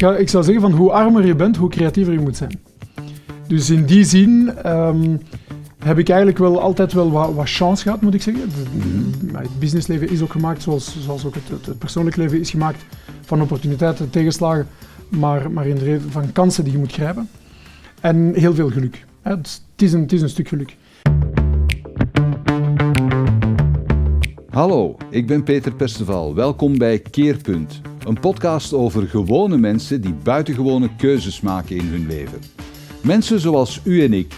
ga- ik zou zeggen van hoe armer je bent, hoe creatiever je moet zijn. Dus in die zin ehm, heb ik eigenlijk wel altijd wel wat, wat chance gehad, moet ik zeggen. Maar Het businessleven is ook gemaakt, zoals, zoals ook het, het, het persoonlijk leven is gemaakt, van opportuniteiten, tegenslagen, maar, maar in de reden van kansen die je moet grijpen. En heel veel geluk. hè. Het, het is een, het is een stuk geluk. Hallo, ik ben Peter Perceval. Welkom bij Keerpunt, een podcast over gewone mensen die buitengewone keuzes maken in hun leven. Mensen zoals u en ik,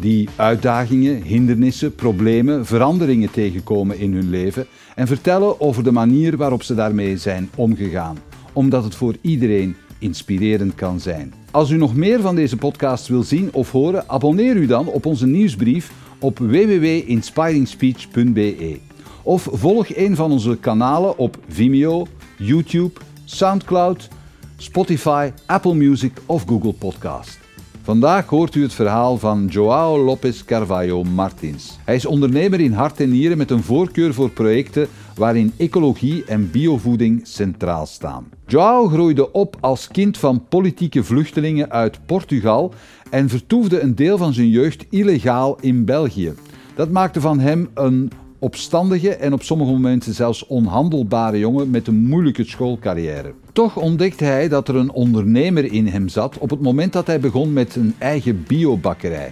die uitdagingen, hindernissen, problemen, veranderingen tegenkomen in hun leven en vertellen over de manier waarop ze daarmee zijn omgegaan, omdat het voor iedereen inspirerend kan zijn. Als u nog meer van deze podcast wil zien of horen, abonneer u dan op onze nieuwsbrief op www.inspiringspeech.be. Of volg een van onze kanalen op Vimeo, YouTube, Soundcloud, Spotify, Apple Music of Google Podcast. Vandaag hoort u het verhaal van Joao Lopez Carvalho Martins. Hij is ondernemer in hart en nieren met een voorkeur voor projecten waarin ecologie en biovoeding centraal staan. Joao groeide op als kind van politieke vluchtelingen uit Portugal en vertoefde een deel van zijn jeugd illegaal in België. Dat maakte van hem een opstandige en op sommige momenten zelfs onhandelbare jongen met een moeilijke schoolcarrière. Toch ontdekte hij dat er een ondernemer in hem zat op het moment dat hij begon met een eigen biobakkerij.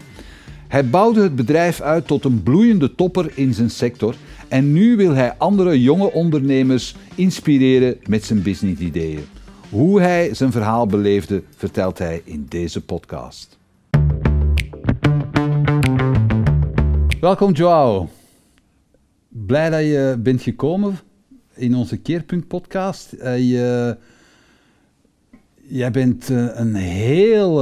Hij bouwde het bedrijf uit tot een bloeiende topper in zijn sector en nu wil hij andere jonge ondernemers inspireren met zijn businessideeën. Hoe hij zijn verhaal beleefde, vertelt hij in deze podcast. Welkom Joao. Blij dat je bent gekomen in onze Keerpunt podcast. Eh, je, jij bent eh, een heel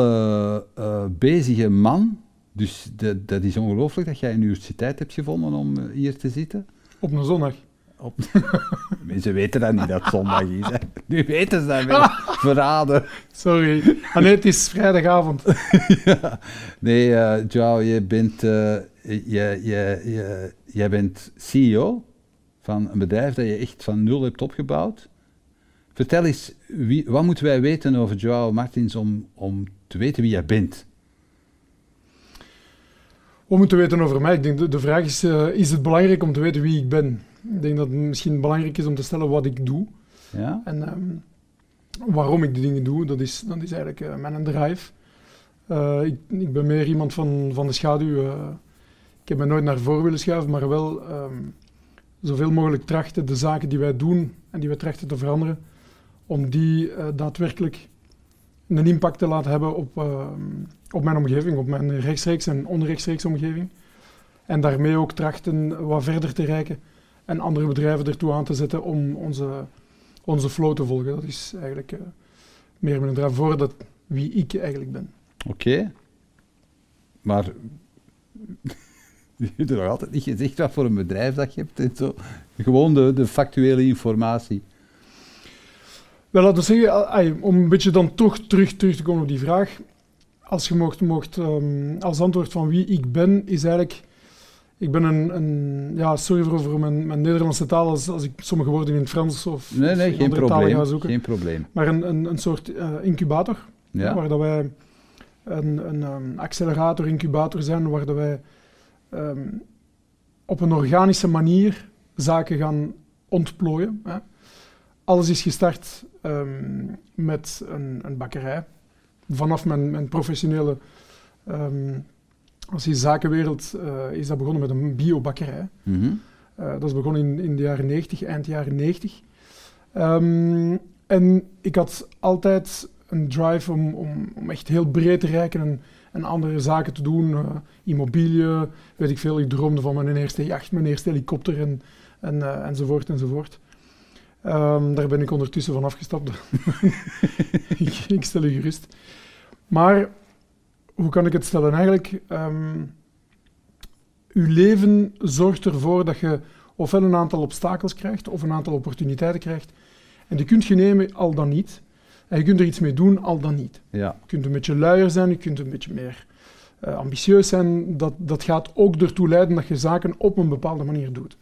eh, bezige man. Dus de- dat is ongelooflijk dat jij een uurtje tijd hebt gevonden om hier te zitten. Op een zondag. Op... Mensen weten dat niet dat het zondag is. Hè. Nu weten ze dat wel. Verraden. Sorry. Ah nee, het is vrijdagavond. ja. Nee, Joao, je bent, je, je, je, jij bent CEO van een bedrijf dat je echt van nul hebt opgebouwd. Vertel eens, wie, wat moeten wij weten over Joao Martins om, om te weten wie jij bent? Wat moeten we weten over mij? Ik denk de, de vraag is, eh, is het belangrijk om te weten wie ik ben? Ik denk dat het misschien belangrijk is om te stellen wat ik doe. Ja? En ehm, waarom ik die dingen doe, dat is, dat is eigenlijk eh, mijn drive. Eh, ik, ik ben meer iemand van, van de schaduw. Ik heb me nooit naar voren willen schuiven, maar wel ehm, zoveel mogelijk trachten de zaken die wij doen en die wij trachten te veranderen, om die eh, daadwerkelijk een impact te laten hebben op, ehm, op mijn omgeving, op mijn rechtstreeks en onrechtstreeks omgeving. En daarmee ook trachten wat verder te reiken en andere bedrijven ertoe aan te zetten om onze, onze flow te volgen. Dat is eigenlijk eh, meer mijn drive voor dat wie ik eigenlijk ben. Oké. Maar je hebt nog altijd niet gezegd wat voor een bedrijf dat je hebt en zo. Gewoon de, de factuele informatie. Wel, laten we zeggen, ai, om een beetje dan toch terug, terug te komen op die vraag. Als je mocht, mocht ehm, als antwoord van wie ik ben, is eigenlijk... Ik ben een, een ja, sorry voor, voor mijn, mijn Nederlandse taal als, als ik sommige woorden in het Frans of, Nee, nee, geen andere talen ga probleem. zoeken. Geen probleem. Maar een, een, een soort eh, incubator, Ja? waar dat wij een, een ehm, accelerator, incubator zijn, waar dat wij ehm, op een organische manier zaken gaan ontplooien. Hè. Alles is gestart ehm, met een, een bakkerij. Vanaf mijn, mijn professionele ehm, als je zakenwereld eh, is dat begonnen met een biobakkerij. Eh, dat is begonnen in, in de jaren 90, eind jaren 90. Ehm, en ik had altijd een drive om, om, om echt heel breed te reiken en, en andere zaken te doen. eh, immobiliën, weet ik veel. Ik droomde van mijn eerste jacht, mijn eerste helikopter en, en, eh, enzovoort enzovoort. Ehm, daar ben ik ondertussen van afgestapt. ik, stel je gerust. Maar hoe kan ik het stellen? Eigenlijk, ehm uw leven zorgt ervoor dat je ofwel een aantal obstakels krijgt of een aantal opportuniteiten krijgt. En die kunt je nemen al dan niet. En je kunt er iets mee doen al dan niet. Ja. Je kunt een beetje luier zijn, je kunt een beetje meer eh, ambitieus zijn. Dat, dat gaat ook ertoe leiden dat je zaken op een bepaalde manier doet.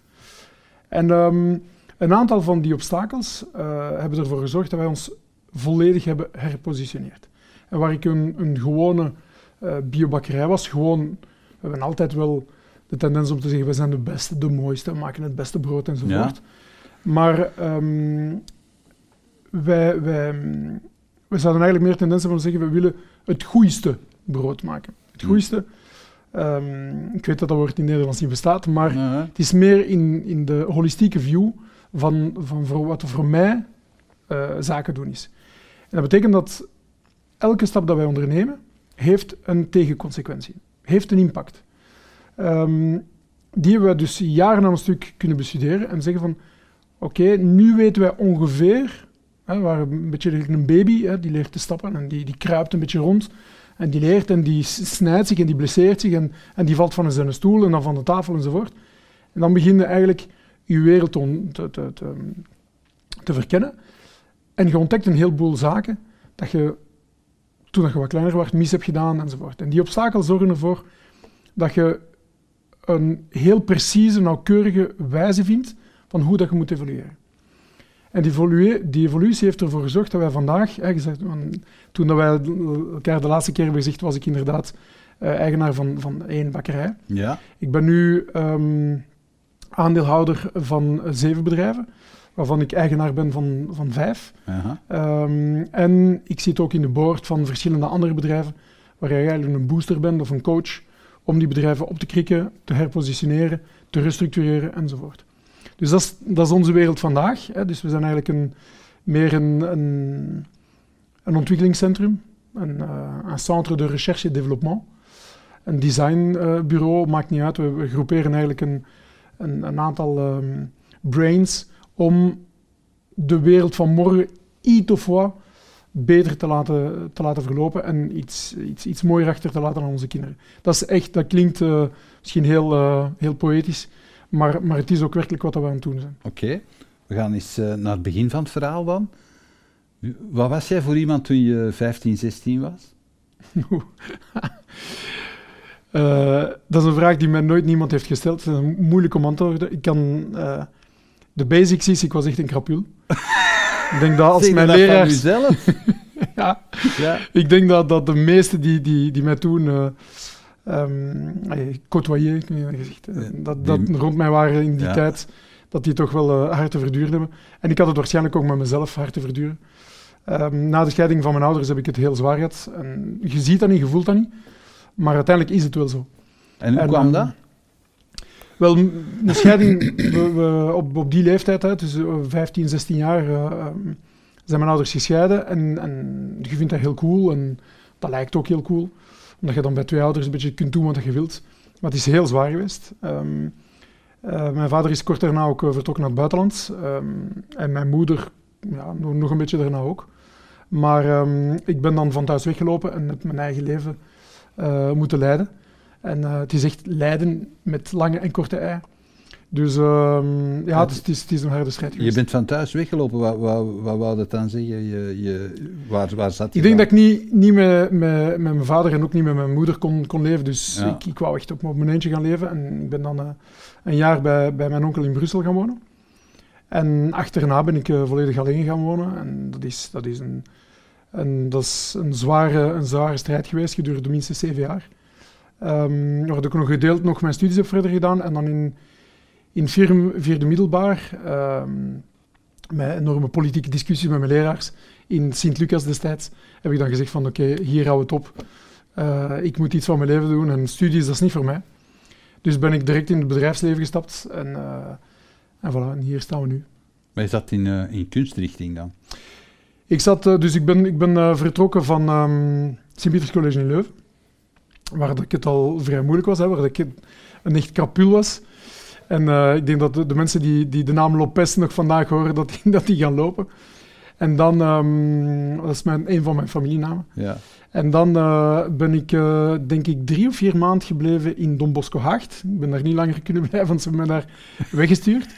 En ehm, een aantal van die obstakels eh, hebben ervoor gezorgd dat wij ons volledig hebben herpositioneerd. En waar ik een, een gewone uh, biobakkerij was, gewoon, we hebben altijd wel de tendens om te zeggen, we zijn de beste, de mooiste, we maken het beste brood enzovoort. Ja. Maar um, wij, wij, we zouden eigenlijk meer tendens hebben om te zeggen, we willen het goeiste brood maken. Het hmm. goeiste, um, ik weet dat dat woord in Nederlands niet bestaat, maar het is meer in, in de holistieke view van, van voor wat voor mij uh, zaken doen is. En dat betekent dat elke stap dat wij ondernemen, heeft een tegenconsequentie, heeft een impact. Um, die hebben we dus jaren aan een stuk kunnen bestuderen en zeggen van, oké, nu weten wij ongeveer Waar een beetje een baby, hè, die leert te stappen en die, die kruipt een beetje rond. En die leert en die snijdt zich en die blesseert zich en, en die valt van zijn stoel en dan van de tafel enzovoort. En dan begin je eigenlijk je wereld te, te, te, te verkennen. En je ontdekt een heleboel zaken dat je toen je wat kleiner was mis hebt gedaan enzovoort. En die obstakels zorgen ervoor dat je een heel precieze, nauwkeurige wijze vindt van hoe dat je moet evolueren. En die, die, evolutie heeft ervoor gezorgd dat wij vandaag, hè, gezegd, toen dat wij elkaar de laatste keer hebben gezegd, was ik inderdaad uh, eigenaar van, van één bakkerij. Ja. Ik ben nu um, aandeelhouder van zeven bedrijven, waarvan ik eigenaar ben van, van vijf. Um, en ik zit ook in de board van verschillende andere bedrijven, waar je eigenlijk een booster bent of een coach, om die bedrijven op te krikken, te herpositioneren, te restructureren enzovoort. Dus dat is, dat is onze wereld vandaag. Hè. Dus we zijn eigenlijk een, meer een, een, een ontwikkelingscentrum, een, uh, een centre de recherche et développement. Een designbureau, uh, maakt niet uit. We, groeperen eigenlijk een, een, aantal um, brains om de wereld van morgen iets of wat beter te laten, te laten verlopen en iets, iets, iets mooier achter te laten aan onze kinderen. Dat, is echt, dat klinkt uh, misschien heel, heel poëtisch, maar, maar het is ook werkelijk wat we aan het doen zijn. Oké, we gaan eens uh, naar het begin van het verhaal dan. Wat was jij voor iemand toen je 15, 16 was? uh, dat is een vraag die mij nooit niemand heeft gesteld. Het is moeilijk om antwoord te Ik kan... Uh, de basics is, ik was echt een krapul. ik denk dat als mijn leraars... ja, ja, ik denk dat, dat de meesten die, die, die mij toen um, côtoyer, gezegd. dat, dat rond mij waren in die tijd, dat die toch wel uh, hard te verduren hebben. En ik had het waarschijnlijk ook met mezelf hard te verduren. Um, na de scheiding van mijn ouders heb ik het heel zwaar gehad. En je ziet dat niet, je voelt dat niet. Maar uiteindelijk is het wel zo. En hoe kwam dat? Wel, de scheiding we, we, op, op die leeftijd, hè, dus 15, 16 jaar, uh, zijn mijn ouders gescheiden. En, en je vindt dat heel cool en dat lijkt ook heel cool omdat je dan bij twee ouders een beetje kunt doen wat je wilt. Maar het is heel zwaar geweest. Um, uh, mijn vader is kort daarna ook uh, vertrokken naar het buitenland. Um, en mijn moeder ja, nog een beetje daarna ook. Maar um, ik ben dan van thuis weggelopen en heb mijn eigen leven uh, moeten leiden. En het is echt lijden met lange en korte ei. Dus um, ja, het is, het, is, het is, een harde strijd Je bent van thuis weggelopen, wat, wat, wat wou dat dan zeggen? Je, je, waar, waar zat je Ik denk dat ik niet, niet met, met, met, mijn vader en ook niet met mijn moeder kon, kon leven, dus ik, ik wou echt op, op mijn eentje gaan leven. En ik ben dan uh, een jaar bij, bij mijn onkel in Brussel gaan wonen. En achterna ben ik uh, volledig alleen gaan wonen. En dat is, dat is, een, een, dat is een, zware, een zware strijd geweest, gedurende minstens zeven jaar. Um, waar ik nog gedeeld nog mijn studies heb verder gedaan en dan in in vierde, middelbaar, uh, met enorme politieke discussies met mijn leraars in Sint-Lucas destijds, heb ik dan gezegd van oké, hier hou het op. Uh, ik moet iets van mijn leven doen en studies, dat is niet voor mij. Dus ben ik direct in het bedrijfsleven gestapt en, uh, en voilà, en hier staan we nu. Maar je zat in, uh, in kunstrichting dan? Ik zat, dus ik ben, ik ben vertrokken van um, Sint-Pieters College in Leuven, waar ik het al vrij moeilijk was, hè, waar ik een echt krapul was. En uh, ik denk dat de, de, mensen die, die de naam Lopez nog vandaag horen, dat die, dat die gaan lopen. En dan, um, dat is mijn, een van mijn familienamen. Ja. En dan uh, ben ik, uh, denk ik, drie of vier maanden gebleven in Don Bosco Haagt. Ik ben daar niet langer kunnen blijven, want ze hebben me daar weggestuurd.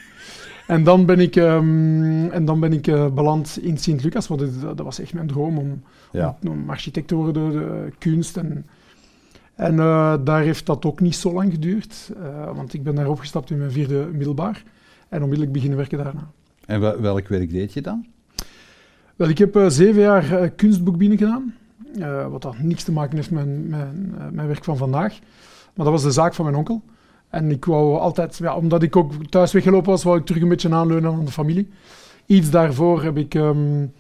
En dan ben ik, um, en dan ben ik uh, beland in Sint-Lucas, want dat, dat, was echt mijn droom om, ja. om, om, architect te worden, de kunst en en uh, daar heeft dat ook niet zo lang geduurd, uh, want ik ben daar opgestapt in mijn vierde middelbaar en onmiddellijk beginnen werken daarna. En welk werk deed je dan? Wel, ik heb uh, zeven jaar uh, kunstboekbinnen gedaan. Uh, wat dat niks te maken heeft met mijn, mijn werk van vandaag. Maar dat was de zaak van mijn onkel. En ik wou altijd, ja, omdat ik ook thuis weggelopen was, wou ik terug een beetje aanleunen aan de familie. Iets daarvoor heb ik... Um,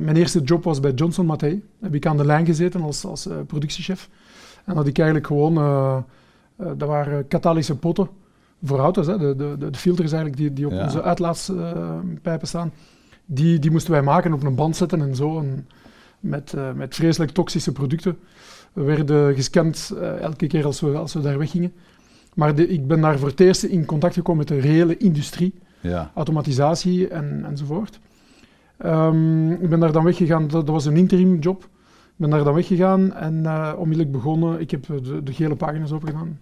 mijn eerste job was bij Johnson Matthey. Heb ik aan de lijn gezeten als, als productiechef. En had ik eigenlijk gewoon... dat waren katalyse potten voor auto's. Hè. De, de, de filters eigenlijk die, die op onze uitlaatpijpen staan die, die moesten wij maken, op een band zetten en zo. En met, met vreselijk toxische producten. We werden gescand elke keer als we, als we daar weggingen. Maar de, ik ben daar voor het eerst in contact gekomen met de reële industrie. Ja. Automatisatie en, enzovoort. Um, ik ben daar dan weggegaan, dat, dat was een interim job. Ik ben daar dan weggegaan en uh, onmiddellijk begonnen. Ik heb de, de gele pagina's opgedaan.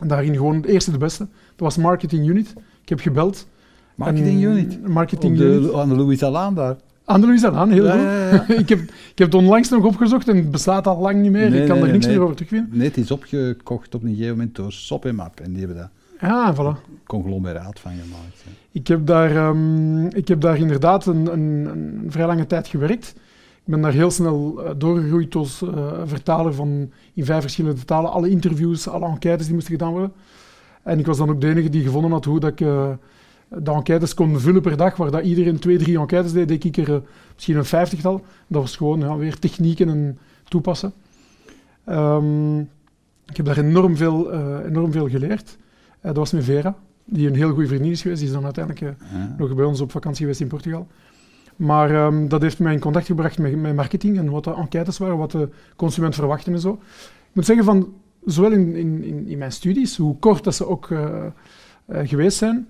En daarin gewoon het eerste de beste. Dat was Marketing Unit. Ik heb gebeld. Marketing Unit. Marketing de, Unit. Aan de Louis Alaan daar. Aan de Louis Alaan, heel ja, goed. Ja, ja. ik, heb, ik heb het onlangs nog opgezocht en het bestaat al lang niet meer. Nee, ik kan nee, er niks nee. meer over terugvinden. Nee, het is opgekocht op een gegeven moment door Sop en Map. En die hebben daar ja, voilà. conglomeraat van gemaakt. Ik heb, daar, um, ik heb daar inderdaad een, een, een, vrij lange tijd gewerkt. Ik ben daar heel snel uh, doorgegroeid als uh, vertaler van in vijf verschillende talen. Alle interviews, alle enquêtes die moesten gedaan worden. En ik was dan ook de enige die gevonden had hoe dat ik... Uh, de enquêtes kon vullen per dag, waar dat iedereen twee, drie enquêtes deed, deed ik er uh, misschien een vijftigtal. Dat was gewoon ja, weer technieken en toepassen. Um, ik heb daar enorm veel, enorm veel geleerd. Dat was met Vera, die een heel goede vriendin is geweest. Die is dan uiteindelijk ja. nog bij ons op vakantie geweest in Portugal. Maar um, dat heeft mij in contact gebracht met, met marketing en wat de enquêtes waren, wat de consument verwachtte en zo. Ik moet zeggen van, zowel in, in, in mijn studies, hoe kort dat ze ook geweest zijn,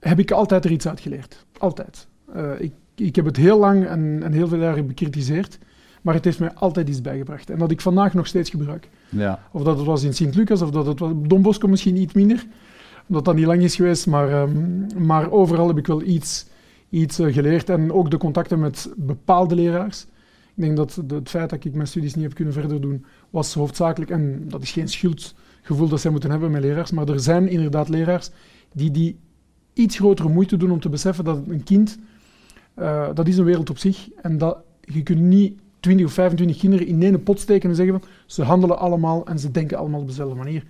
heb ik altijd er iets uit geleerd. Altijd. Uh, ik, ik heb het heel lang en, en heel veel jaren bekritiseerd, maar het heeft mij altijd iets bijgebracht. En dat ik vandaag nog steeds gebruik. Ja. Of dat het was in Sint-Lucas, of dat het was Don Bosco misschien iets minder, omdat dat niet lang is geweest, maar, um, maar overal heb ik wel iets, iets uh, geleerd. En ook de contacten met bepaalde leraars. Ik denk dat het feit dat ik mijn studies niet heb kunnen verder doen, was hoofdzakelijk, en dat is geen schuldgevoel dat zij moeten hebben met leraars, maar er zijn inderdaad leraars die die iets grotere moeite doen om te beseffen dat een kind, uh, dat is een wereld op zich. En dat je kunt niet 20 of 25 kinderen in één pot steken en zeggen van ze handelen allemaal en ze denken allemaal op dezelfde manier.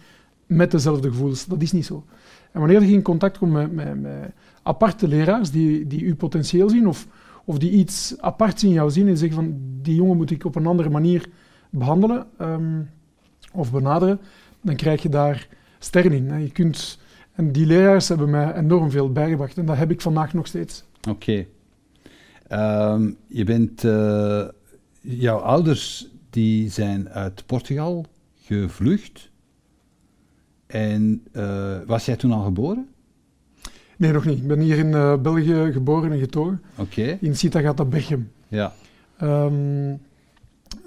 Met dezelfde gevoelens. Dat is niet zo. En wanneer je in contact komt met, met, met aparte leraars die, die je potentieel zien of, of die iets aparts in jou zien en zeggen van die jongen moet ik op een andere manier behandelen um, of benaderen, dan krijg je daar sterren in. Je kunt en die leraars hebben mij enorm veel bijgebracht en dat heb ik vandaag nog steeds. Oké. Um, je bent, uh, jouw ouders die zijn uit Portugal gevlucht. En uh, was jij toen al geboren? Nee, nog niet. Ik ben hier in uh, België geboren en getogen. Oké. Okay. In Sitagata Berchem. Ja. Um,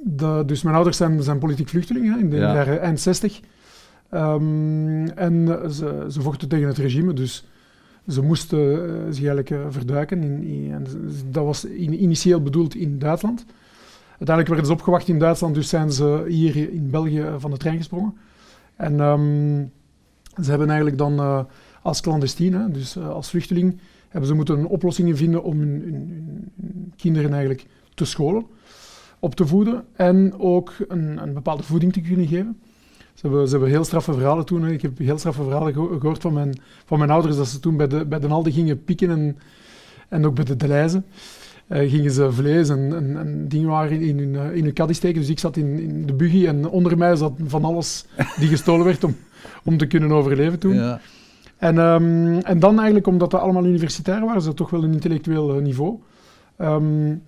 de, dus mijn ouders zijn, zijn politiek vluchtelingen in de ja. jaren eind 60. Um, en ze, ze, vochten tegen het regime, dus ze moesten uh, zich eigenlijk uh, verduiken. In, dat was in, initieel bedoeld in Duitsland. Uiteindelijk werden ze opgewacht in Duitsland, dus zijn ze hier in België van de trein gesprongen. En um, ze hebben eigenlijk dan als clandestine, dus als vluchteling, hebben ze moeten oplossingen vinden om hun, kinderen eigenlijk te scholen, op te voeden en ook een, een bepaalde voeding te kunnen geven. Ze hebben, ze hebben heel straffe verhalen toen. Ik heb heel straffe verhalen gehoord van mijn, van mijn ouders, dat ze toen bij de, bij de Aldi gingen pikken en, en ook bij de Deleize. Uh, gingen ze vlees en, en, en dingen waren in hun, uh, in hun steken. Dus ik zat in, in de buggy en onder mij zat van alles die gestolen werd om, om te kunnen overleven toen. Ja. En, um, en dan eigenlijk, omdat we allemaal universitair waren, ze toch wel een intellectueel uh, niveau, um,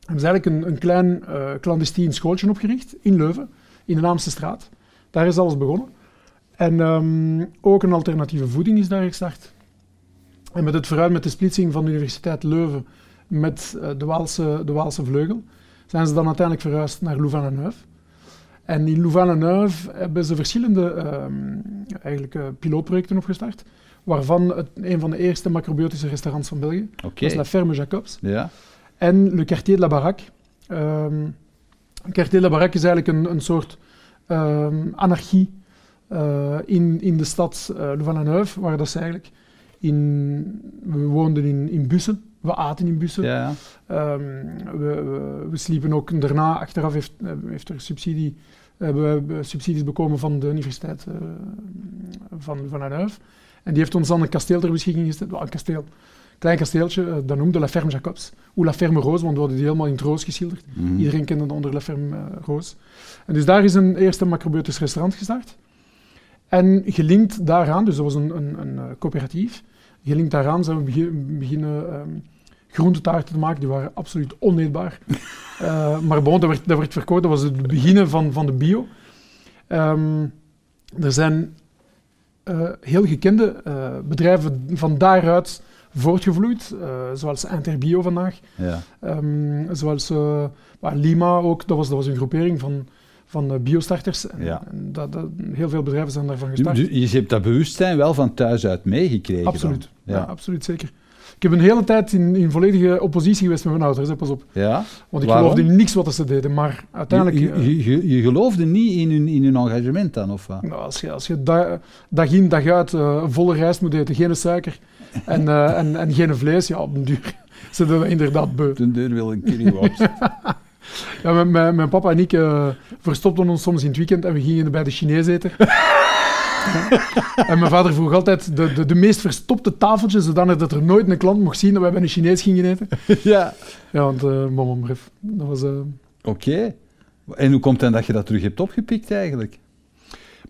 hebben ze eigenlijk een, een klein clandestien schooltje opgericht in Leuven, in de Naamse straat. Daar is alles begonnen. En um, ook een alternatieve voeding is daar gestart. En met het vooruit met de splitsing van de Universiteit Leuven met uh, de, Waalse, de Waalse vleugel, zijn ze dan uiteindelijk verhuisd naar Louvain-la-Neuve. En in Louvain-la-Neuve hebben ze verschillende um, eigenlijk, uh, pilootprojecten opgestart, waarvan het, een van de eerste macrobiotische restaurants van België okay. was La Ferme Jacobs. Ja. En Le Quartier de la Baraque. Um, Quartier de la Baraque is eigenlijk een, een soort um, anarchie uh, in, in de stad uh, Louvain-la-Neuve, waar dat ze eigenlijk in, we woonden in, in bussen. We aten in bussen. Ja. Ehm, we, we, we sliepen ook daarna, achteraf heeft, eh, heeft er subsidie, hebben we subsidies bekomen van de Universiteit uh, van, van. En die heeft ons dan een kasteel ter beschikking gesteld. Well, een kasteel, klein kasteeltje, dat noemde La Ferme Jacobs. Of La Ferme Roos, want we hadden die helemaal in het roos geschilderd. Mhm. Iedereen kende het onder La Ferme Roos. En dus daar is een eerste macrobeutisch restaurant gestart. En gelinkt daaraan, dus dat was een, een, een coöperatief, gelinkt daaraan zijn we begin, beginnen um, groentetaarten te maken. Die waren absoluut oneetbaar. uh, maar bon, dat werd, dat werd verkocht. Dat was het begin van, van de bio. Um, er zijn uh, heel gekende uh, bedrijven van daaruit voortgevloeid, zoals Interbio vandaag. Ja. Um, zoals Lima ook, dat was, dat was een groepering van van biostarters. En, ja. en dat, dat, heel veel bedrijven zijn daarvan gestart. Je, je hebt dat bewustzijn wel van thuis uit meegekregen. Absoluut, ja. ja. absoluut zeker. Ik heb een hele tijd in, in volledige oppositie geweest met mijn ouders, hè, pas op. Ja? Want ik Waarom? geloofde in niks wat ze deden, maar uiteindelijk... Je, je, je, je geloofde niet in hun, in hun engagement dan, of wat? Nou, als je, als je dag, dag in, dag uit uh, volle rijst moet eten, geen suiker en, uh, en, en geen vlees, ja, op den duur zitten we inderdaad beu. Ten deur wil een op. Ja, mijn, mijn, mijn, papa en ik uh, verstopten ons soms in het weekend en we gingen bij de Chinees eten. En mijn vader vroeg altijd de, de, de meest verstopte tafeltjes, zodanig dat er nooit een klant mocht zien dat wij bij een Chinees gingen eten. ja. Ja, want, uh, mama, bref, dat was... Uh... Oké. Okay. En hoe komt het dan dat je dat terug hebt opgepikt eigenlijk?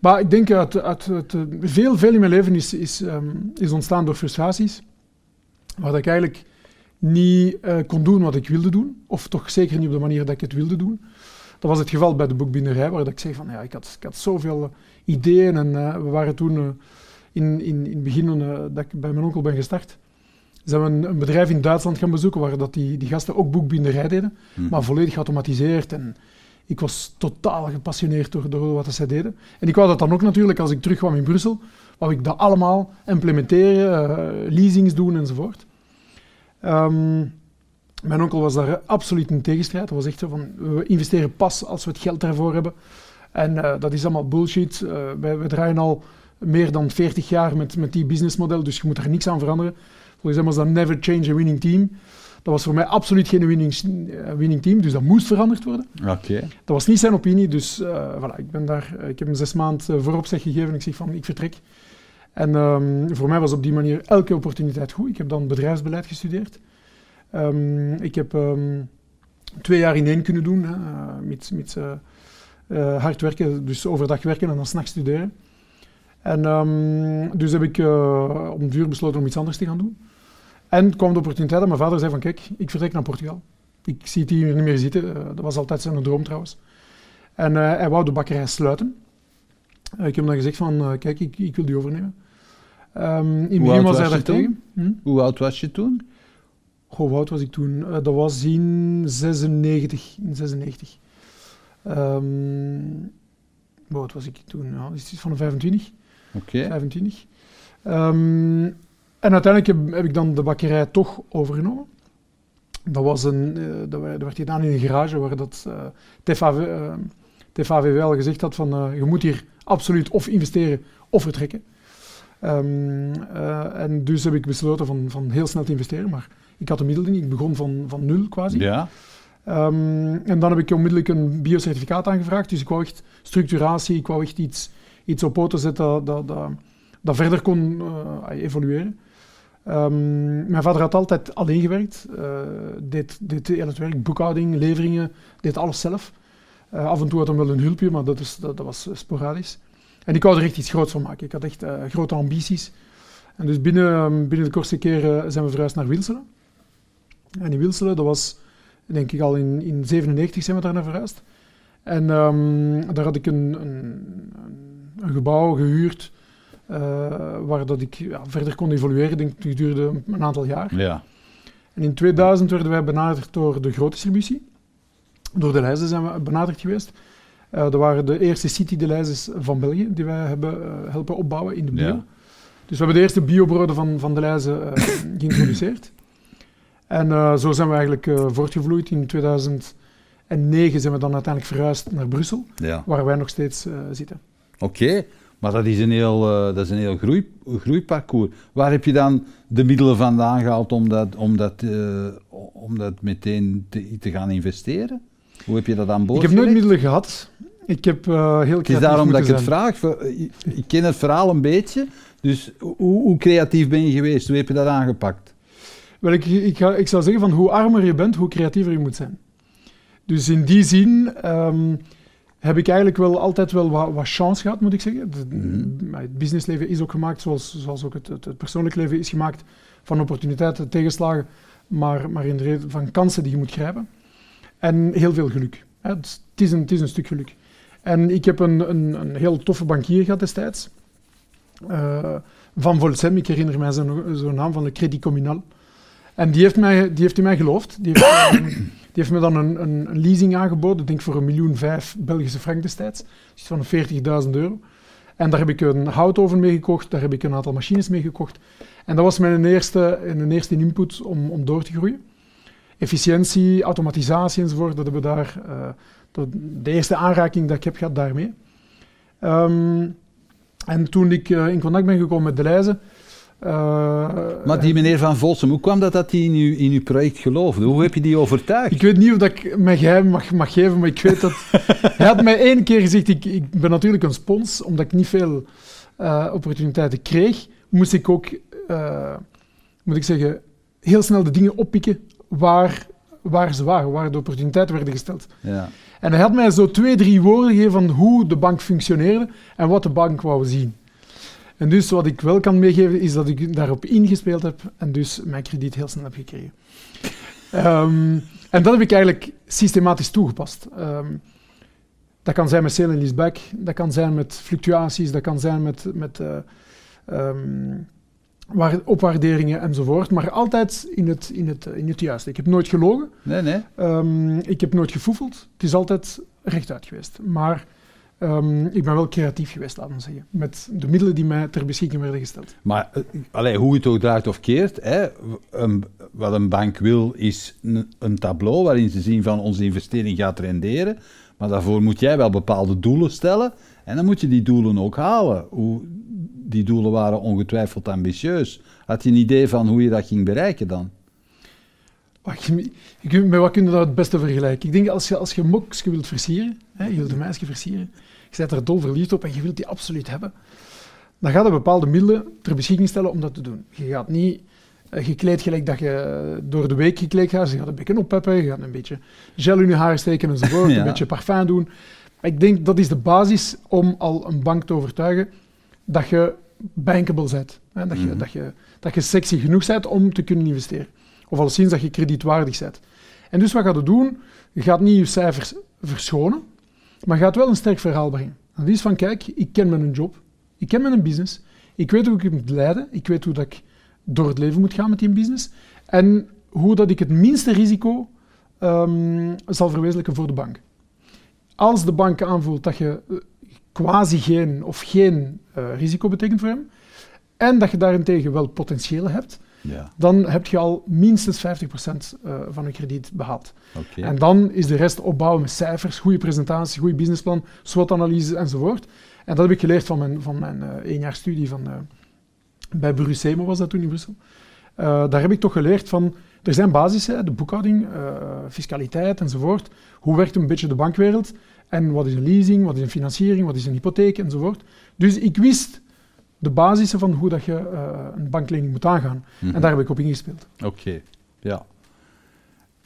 Maar ik denk uit, uit, uit veel, veel in mijn leven is, is, um, is ontstaan door frustraties. Waar ik eigenlijk niet uh, kon doen wat ik wilde doen, of toch zeker niet op de manier dat ik het wilde doen. Dat was het geval bij de boekbinderij, waar ik zei van ja, ik had, ik had zoveel ideeën en uh, we waren toen uh, in, in, in het begin dat ik bij mijn onkel ben gestart, zijn we een, een, bedrijf in Duitsland gaan bezoeken waar dat die, die gasten ook boekbinderij deden, Mhm. maar volledig geautomatiseerd en ik was totaal gepassioneerd door, door wat zij deden. En ik wou dat dan ook natuurlijk, als ik terugkwam in Brussel, wou ik dat allemaal implementeren, leasings doen enzovoort. Um, mijn onkel was daar absoluut in tegenstrijd. Dat was echt zo van, we investeren pas als we het geld daarvoor hebben. En uh, dat is allemaal bullshit. Uh, wij, wij, draaien al meer dan 40 jaar met, met die businessmodel, dus je moet er niks aan veranderen. Volgens hem was dat never change a winning team. Dat was voor mij absoluut geen winning, uh, winning team, dus dat moest veranderd worden. Okay. Dat was niet zijn opinie, dus voilà, ik, ben daar, ik heb hem zes maanden vooropzeg gegeven. Ik zeg van, ik vertrek. En um, voor mij was op die manier elke opportuniteit goed. Ik heb dan bedrijfsbeleid gestudeerd. Um, ik heb um, twee jaar in één kunnen doen, hè, met, met uh, hard werken, dus overdag werken en dan s'nachts studeren. En dus heb ik uh, om duur besloten om iets anders te gaan doen. En kwam de opportuniteit dat mijn vader zei van kijk, ik vertrek naar Portugal. Ik zie het hier niet meer zitten, dat was altijd zijn droom trouwens. En hij wou de bakkerij sluiten. ik heb dan gezegd van kijk, ik, ik wil die overnemen. Um, in het begin was hij daar tegen. Hm? Hoe oud was je toen? Goh, hoe oud was ik toen? Dat was in 96. In 96. Um, hoe oud was ik toen? Ja, is het van de 25. Oké. Okay. 25. Um, en uiteindelijk heb, heb, ik dan de bakkerij toch overgenomen. Dat, was een, uh, dat, werd, gedaan in een garage waar dat uh, TVV, uh, TVV al gezegd had van je moet hier absoluut of investeren of vertrekken. Um, en dus heb ik besloten van, van heel snel te investeren, maar ik had de middelen niet. Ik begon van, van nul quasi. Ja. Um, en dan heb ik onmiddellijk een biocertificaat aangevraagd. Dus ik wou echt structuratie, ik wou echt iets, iets op poten zetten dat, dat, dat, verder kon uh, evolueren. Um, mijn vader had altijd alleen gewerkt, uh, deed, deed heel het werk, boekhouding, leveringen, deed alles zelf. Uh, af en toe had hij wel een hulpje, maar dat, is, dat, was sporadisch. En ik wou er echt iets groots van maken. Ik had echt grote ambities. En dus binnen, binnen de kortste keren zijn we verhuisd naar Wilselen. En in Wilselen, dat was denk ik al in 1997 zijn we daar naar verhuisd. En um, daar had ik een, een, een gebouw gehuurd uh, waar dat ik ja, verder kon evolueren. Denk, het duurde een aantal jaar. Ja. En in 2000 werden wij benaderd door de grootdistributie. Door de lijzen zijn we benaderd geweest. Uh, dat waren de eerste City-de van België die wij hebben uh, helpen opbouwen in de bio. Ja. Dus we hebben de eerste biobroden van, van de lijzen geïntroduceerd. En uh, zo zijn we eigenlijk uh, voortgevloeid. In 2009 zijn we dan uiteindelijk verhuisd naar Brussel, Ja. waar wij nog steeds uh, zitten. Oké, Maar dat is een heel, dat is een heel groei, groeiparcours. Waar heb je dan de middelen vandaan gehaald om dat, om dat, om dat meteen te, te, gaan investeren? Hoe heb je dat aan boord Ik heb nooit middelen gehad. Ik heb uh, heel Het is daarom dat ik het vraag. Ik ken het verhaal een beetje. Dus hoe, hoe, creatief ben je geweest? Hoe heb je dat aangepakt? Wel, ik, ik, ga, ik zou zeggen van hoe armer je bent, hoe creatiever je moet zijn. Dus in die zin um, heb ik eigenlijk wel altijd wel wat, wat chance gehad, moet ik zeggen. Mhm. Het businessleven is ook gemaakt, zoals, zoals ook het, het, persoonlijk leven is gemaakt, van opportuniteiten, tegenslagen, maar, maar in de reden van kansen die je moet grijpen. En heel veel geluk. Het, is een, het is een stuk geluk. En ik heb een, een, een heel toffe bankier gehad destijds. Uh, van Volsem, ik herinner mij zo'n zo naam van de Credit Communal. En die heeft, mij, die heeft in mij geloofd. Die heeft, heeft me dan een, leasing aangeboden, denk voor een miljoen vijf Belgische frank destijds. Dus van 40.000 euro. En daar heb ik een houtoven mee gekocht, daar heb ik een aantal machines mee gekocht. En dat was mijn eerste, een eerste input om, om door te groeien. Efficiëntie, automatisatie enzovoort, dat hebben we daar... Uh, de eerste aanraking dat ik heb gehad daarmee. Um, en toen ik uh, in contact ben gekomen met De Leize... Uh, maar die meneer Van Volsem, hoe kwam dat dat hij in, uw, in uw project geloofde? Hoe heb je die overtuigd? Ik weet niet of dat ik mijn geheim mag, mag geven, maar ik weet dat... hij had mij één keer gezegd, ik, ik ben natuurlijk een spons, omdat ik niet veel uh, opportuniteiten kreeg, moest ik ook, moet ik zeggen, heel snel de dingen oppikken waar, waar ze waren, waar de opportuniteiten werden gesteld. Ja. En hij had mij zo twee, drie woorden gegeven van hoe de bank functioneerde en wat de bank wou zien. En dus wat ik wel kan meegeven is dat ik daarop ingespeeld heb en dus mijn krediet heel snel heb gekregen. um, en dat heb ik eigenlijk systematisch toegepast. Um, dat kan zijn met sale en leaseback, dat kan zijn met fluctuaties, dat kan zijn met, met uh, um, opwaarderingen enzovoort, maar altijd in het, in, het, in het juiste. Ik heb nooit gelogen. Nee, nee. Ik heb nooit gefoefeld. Het is altijd rechtuit geweest. Maar um, ik ben wel creatief geweest, laten zeggen. Met de middelen die mij ter beschikking werden gesteld. Maar uh, hoe het ook draait of keert, hè, wat een bank wil is een tableau waarin ze zien van onze investering gaat renderen. Maar daarvoor moet jij wel bepaalde doelen stellen. En dan moet je die doelen ook halen. Hoe, die doelen waren ongetwijfeld ambitieus. Had je een idee van hoe je dat ging bereiken dan? Met wat kun je dat het beste vergelijken? Ik denk als je, als je wilt versieren, hè, je wilt een meisje versieren, je bent er dol verliefd op en je wilt die absoluut hebben, dan gaat je bepaalde middelen ter beschikking stellen om dat te doen. Je gaat niet gekleed gelijk dat je door de week gekleed gaat. Je gaat een beetje oppeppen, je gaat een beetje gel in je haar steken enzovoort, ja. een beetje parfum doen. Maar ik denk dat is de basis om al een bank te overtuigen dat je bankable bent. Hè? Dat, je, mm dat, je, dat je sexy genoeg bent om te kunnen investeren. Of alleszins dat je kredietwaardig bent. En dus wat gaat je doen? Je gaat niet je cijfers verschonen, maar gaat wel een sterk verhaal brengen. En dat is van, kijk, ik ken mijn job, ik ken mijn business, ik weet hoe ik het moet leiden, ik weet hoe dat ik door het leven moet gaan met die business en hoe dat ik het minste risico um, zal verwezenlijken voor de bank. Als de bank aanvoelt dat je eh, quasi geen of geen uh, risico betekent voor hem, en dat je daarentegen wel potentieel hebt, ja. dan heb je al minstens 50% uh, eh, van een krediet behaald. Okay. En dan is de rest opbouwen met cijfers, goede presentatie, goede businessplan, SWOT-analyse enzovoort. En dat heb ik geleerd van mijn, van mijn uh, één jaar studie van, uh, bij Brusemo was dat toen in Brussel. daar heb ik toch geleerd van, er zijn basissen, de boekhouding, fiscaliteit enzovoort. Hoe werkt een beetje de bankwereld? En wat is een leasing, wat is een financiering, wat is een hypotheek enzovoort. Dus ik wist de basissen van hoe dat je uh, een banklening moet aangaan. Mm -hmm. En mhm. daar heb ik op ingespeeld. Oké, okay. ja.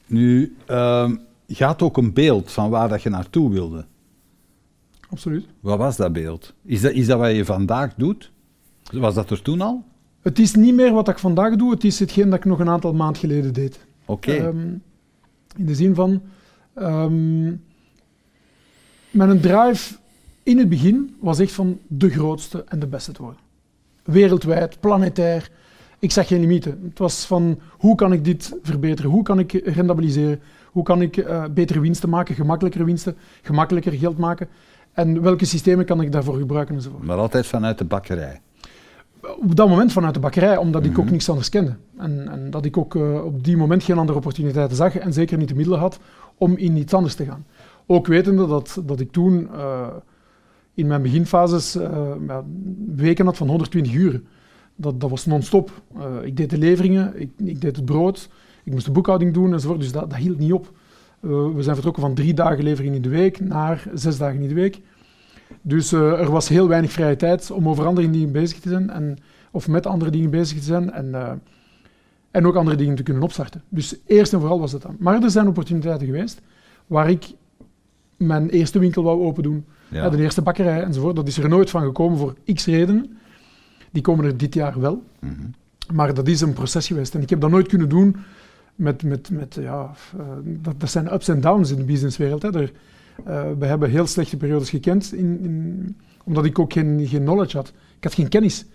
Nu, uh, gaat ook een beeld van waar dat je naartoe wilde. Absoluut. Wat was dat beeld? Is dat, is dat wat je vandaag doet? Was dat er toen al? Het is niet meer wat ik vandaag doe, het is hetgeen dat ik nog een aantal maanden geleden deed. Oké. Okay. Um, in de zin van... Um, mijn drive in het begin was echt van de grootste en de beste te worden. Wereldwijd, planetair. Ik zag geen limieten. Het was van hoe kan ik dit verbeteren? Hoe kan ik rendabiliseren? Hoe kan ik uh, betere winsten maken, gemakkelijker winsten, gemakkelijker geld maken? En welke systemen kan ik daarvoor gebruiken enzovoort. Maar altijd vanuit de bakkerij? Op dat moment vanuit de bakkerij, omdat ik ook mhm. niks anders kende. En, en dat ik ook uh, op die moment geen andere opportuniteiten zag en zeker niet de middelen had om in iets anders te gaan. Ook wetende dat, dat ik toen uh, in mijn beginfases ja, weken had van 120 uur. Dat, dat was non-stop. Uh, ik deed de leveringen, ik, ik, deed het brood, ik moest de boekhouding doen enzovoort. Dus dat, dat hield niet op. Uh, we zijn vertrokken van drie dagen levering in de week naar zes dagen in de week. Dus er was heel weinig vrije tijd om over andere dingen bezig te zijn. En, of met andere dingen bezig te zijn. En, en ook andere dingen te kunnen opstarten. Dus eerst en vooral was dat dan. Maar er zijn opportuniteiten geweest waar ik mijn eerste winkel wou open doen. Ja. de eerste bakkerij enzovoort. Dat is er nooit van gekomen voor x redenen. Die komen er dit jaar wel. Mhm. Maar dat is een proces geweest. En ik heb dat nooit kunnen doen met... met, met ja, uh, dat, dat, zijn ups en downs in de businesswereld. Hè. Er, uh, we hebben heel slechte periodes gekend, in, in, omdat ik ook geen, geen knowledge had. Ik had geen kennis.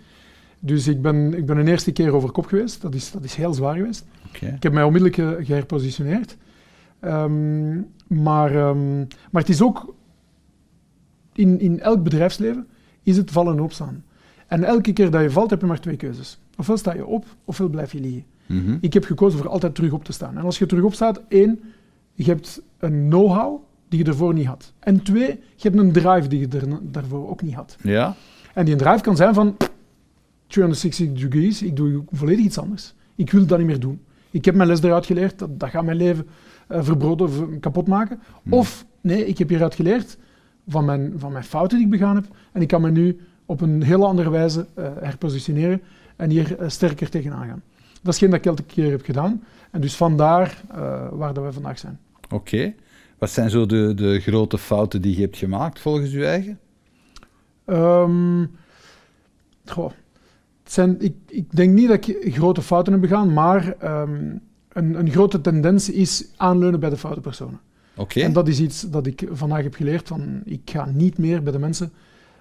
Dus ik ben, ik ben een eerste keer over kop geweest. Dat is, dat is heel zwaar geweest. Okay. Ik heb mij onmiddellijk geherpositioneerd. Um, maar, um, maar het is ook in, in elk bedrijfsleven is het vallen en opstaan. En elke keer dat je valt, heb je maar twee keuzes. Ofwel sta je op, ofwel blijf je liggen. Mm Ik heb gekozen voor altijd terug op te staan. En als je terug opstaat, één, je hebt een know-how die je ervoor niet had. En twee, je hebt een drive die je er, daarvoor ook niet had. Ja. En die drive kan zijn van 360 degrees, ik doe volledig iets anders. Ik wil dat niet meer doen. Ik heb mijn les eruit geleerd, dat, dat gaat mijn leven uh, verbroden of kapot maken. Mhm. Of, nee, ik heb hieruit geleerd, van mijn, van mijn fouten die ik begaan heb. En ik kan me nu op een hele andere wijze uh, herpositioneren en hier uh, sterker tegenaan gaan. Dat is geen dat ik elke keer heb gedaan. En dus vandaar uh, waar dat we vandaag zijn. Oké. Wat zijn zo de, de grote fouten die je hebt gemaakt volgens je eigen? Um, goh. Het zijn, ik, ik, denk niet dat ik grote fouten heb begaan, maar um, een, een grote tendens is aanleunen bij de foute personen. En dat is iets dat ik vandaag heb geleerd. Van, ik ga niet meer bij de mensen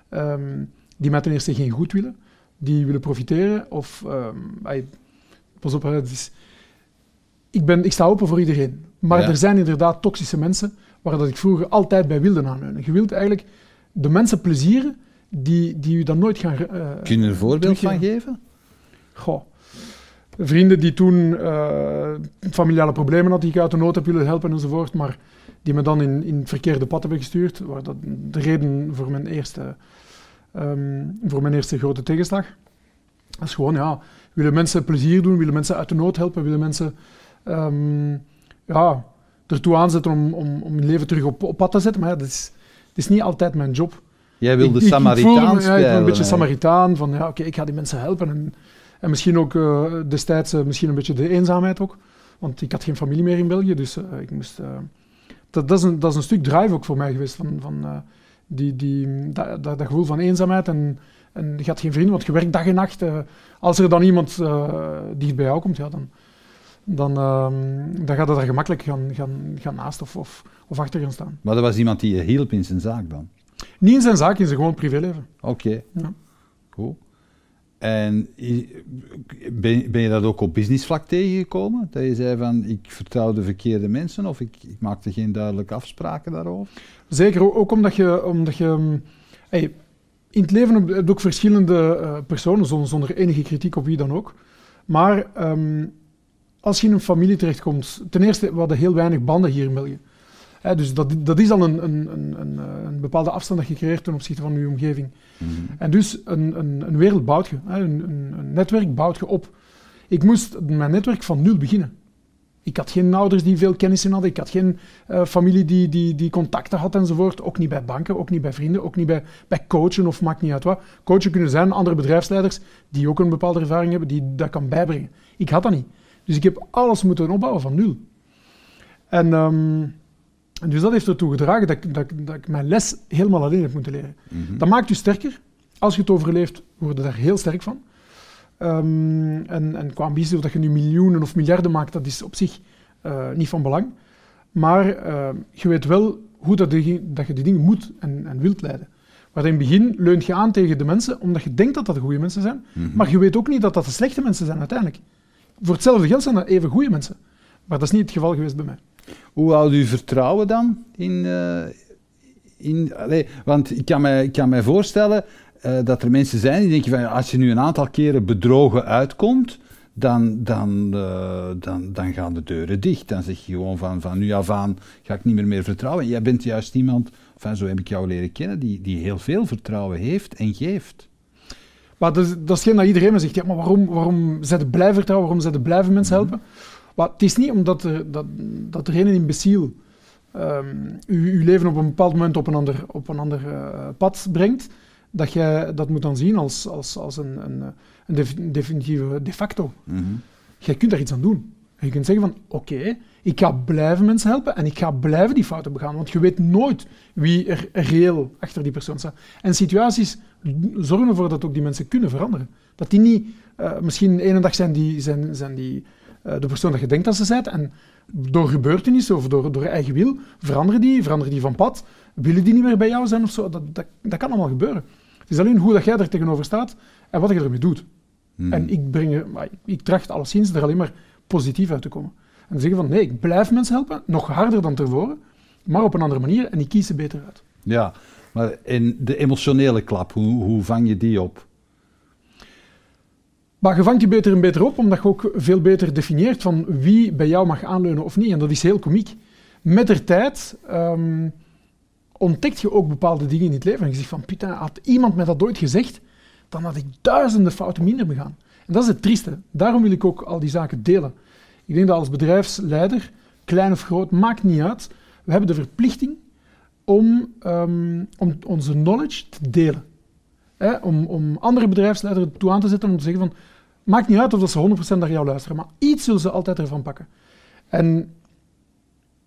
um, die mij ten eerste geen goed willen, die willen profiteren. Of, um, pas op, het is, ik, ben, ik sta open voor iedereen. Maar er zijn inderdaad toxische mensen waar dat ik vroeger altijd bij wilde aanleunen. Je wilt eigenlijk de mensen plezieren die, die u dan nooit gaan... Uh, Kun je een voorbeeld van geven? Goh. Vrienden die toen uh, familiale problemen hadden, die ik uit de nood heb willen helpen enzovoort, maar die me dan in, in het verkeerde pad hebben gestuurd. Waar dat de reden voor mijn eerste, um, voor mijn eerste grote tegenslag. Dat is gewoon, ja, willen mensen plezier doen, willen mensen uit de nood helpen, willen mensen um, ja, ertoe aanzetten om, om, om hun leven terug op, op pad te zetten. Maar ja, dat is, dat is niet altijd mijn job. Jij wilde Samaritaan spelen. Ja, ik een beetje Samaritaan, van ja, oké, ik ga die mensen helpen. En, en misschien ook uh, destijds uh, misschien een beetje de eenzaamheid ook. Want ik had geen familie meer in België, dus uh, ik moest dat, dat, is een, dat is een stuk drive ook voor mij geweest. Van, van, uh, die, die, dat, dat, gevoel van eenzaamheid. En, en je had geen vrienden, want je werkt dag en nacht. Uh, als er dan iemand uh, dicht bij jou komt, ja, dan, dan, uh, dan gaat het er gemakkelijk gaan, gaan, gaan naast of, of, of achter gaan staan. Maar er was iemand die je hielp in zijn zaak dan? Niet in zijn zaak, in zijn gewoon privéleven. Oké. Okay. Ja. Cool. En ben, ben je dat ook op businessvlak tegengekomen? Dat je zei van, ik vertrouw de verkeerde mensen of ik, ik maakte geen duidelijke afspraken daarover? Zeker, ook omdat je... Omdat je mm, hey, in het leven heb je ook verschillende uh, personen, zonder, enige kritiek op wie dan ook. Maar um, als je in een familie terechtkomt... Ten eerste, we hadden heel weinig banden hier in België dus dat, dat is al een, een, een, een, bepaalde afstand dat je creëert ten opzichte van je omgeving. Mhm. En dus een, een, een wereld bouwt je, hè, een, een, netwerk bouwt je op. Ik moest mijn netwerk van nul beginnen. Ik had geen ouders die veel kennis in hadden. Ik had geen uh, familie die, die, die contacten had enzovoort. Ook niet bij banken, ook niet bij vrienden, ook niet bij, bij coachen of maakt niet uit wat. Coachen kunnen zijn andere bedrijfsleiders die ook een bepaalde ervaring hebben, die dat kan bijbrengen. Ik had dat niet. Dus ik heb alles moeten opbouwen van nul. En... Um, en dus dat heeft ertoe gedragen dat, dat, dat ik mijn les helemaal alleen heb moeten leren. Mhm. Dat maakt je sterker. Als je het overleeft, word je daar heel sterk van. Um, en, en qua ambitie, of dat je nu miljoenen of miljarden maakt, dat is op zich uh, niet van belang. Maar uh, je weet wel hoe dat, dat je die dingen moet en, en wilt leiden. Maar in het begin leunt je aan tegen de mensen, omdat je denkt dat dat de goede mensen zijn. Mm -hmm. Maar je weet ook niet dat dat de slechte mensen zijn uiteindelijk. Voor hetzelfde geld zijn dat even goede mensen. Maar dat is niet het geval geweest bij mij. Hoe houdt u vertrouwen dan in... Uh, in allez, want ik kan mij, ik kan mij voorstellen uh, dat er mensen zijn die denken van... als je nu een aantal keren bedrogen uitkomt... dan, dan, uh, dan, dan gaan de deuren dicht. Dan zeg je gewoon van, van nu af aan ga ik niet meer meer vertrouwen. Jij bent juist iemand, enfin, zo heb ik jou leren kennen, die, die heel veel vertrouwen heeft en geeft. Maar dat, is, dat is geen dat iedereen me zegt, ja, maar waarom, waarom ze blijven vertrouwen, waarom ze blijven mensen mhm. helpen? Maar het is niet omdat er, dat, dat er een imbeciel um, uw, leven op een bepaald moment op een ander, op een ander uh, pad brengt, dat jij dat moet dan zien als, als, als een, een, een definitieve de facto. Mm Jij kunt daar iets aan doen. En je kunt zeggen van, oké, ik ga blijven mensen helpen en ik ga blijven die fouten begaan, want je weet nooit wie er reëel achter die persoon staat. En situaties zorgen ervoor dat ook die mensen kunnen veranderen. Dat die niet uh, misschien ene dag zijn die, zijn, zijn die de persoon dat je denkt dat ze zijn en door gebeurtenissen of door, door eigen wil veranderen die, veranderen die van pad, willen die niet meer bij jou zijn of zo. Dat, dat, dat kan allemaal gebeuren. Het is alleen hoe dat jij er tegenover staat en wat je ermee doet. Hmm. En ik, breng, ik tracht alleszins er alleen maar positief uit te komen. En zeggen van nee, ik blijf mensen helpen, nog harder dan tevoren, maar op een andere manier en ik kies ze beter uit. Ja, maar in de emotionele klap, hoe, hoe vang je die op? Maar je vangt die beter en beter op, omdat je ook veel beter definieert van wie bij jou mag aanleunen of niet. En dat is heel komiek. Met de tijd um, ontdekt je ook bepaalde dingen in het leven. En je zegt van, putain, had iemand mij dat ooit gezegd, dan had ik duizenden fouten minder begaan. En dat is het trieste. Daarom wil ik ook al die zaken delen. Ik denk dat als bedrijfsleider, klein of groot, maakt niet uit. We hebben de verplichting om, um, om onze knowledge te delen. Om, om andere bedrijfsleiders toe aan te zetten om te zeggen van, maakt niet uit of dat ze 100% naar jou luisteren, maar iets zullen ze altijd ervan pakken. En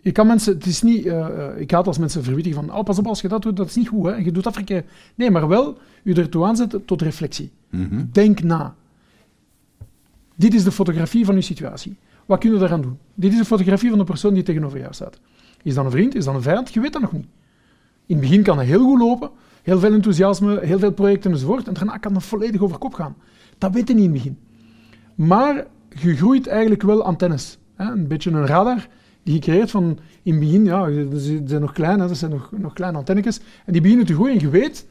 je kan mensen, het is niet, uh, ik haat als mensen verwittigen van, oh pas op als je dat doet, dat is niet goed, hè? je doet dat verkeerd. Nee, maar wel je ertoe aanzetten tot reflectie. Mhm. Denk na. Dit is de fotografie van uw situatie. Wat kun je daaraan doen? Dit is een fotografie van de persoon die tegenover jou staat. Is dat een vriend? Is dat een vijand? Je weet dat nog niet. In het begin kan dat heel goed lopen, heel veel enthousiasme, heel veel projecten enzovoort, en daarna kan dat volledig over kop gaan. Dat weet je niet in het begin. Maar je groeit eigenlijk wel antennes. Hè? Een beetje een radar die je creëert van in het begin, ja, ze zijn nog klein, hè, dat zijn nog, nog kleine antennetjes, en die beginnen te groeien en je weet,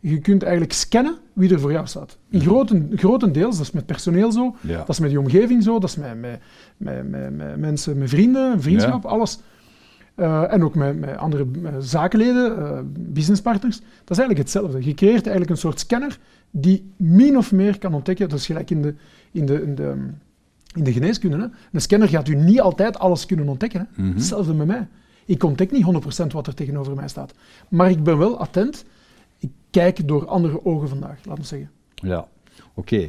je kunt eigenlijk scannen wie er voor jou staat. In groten, grotendeels, dat is met personeel zo, dat is met je omgeving zo, dat is met, met, met, met, mensen, met vrienden, vriendschap, alles. Uh, en ook met, met andere zakenleden, uh, businesspartners. Dat is eigenlijk hetzelfde. Je creëert eigenlijk een soort scanner die min of meer kan ontdekken, dat is gelijk in de, in de, in de, in de geneeskunde. Hè. Een scanner gaat u niet altijd alles kunnen ontdekken. Hè. Mhm. Hetzelfde met mij. Ik ontdek niet 100% wat er tegenover mij staat. Maar ik ben wel attent. Ik kijk door andere ogen vandaag, laten we zeggen. Ja, oké.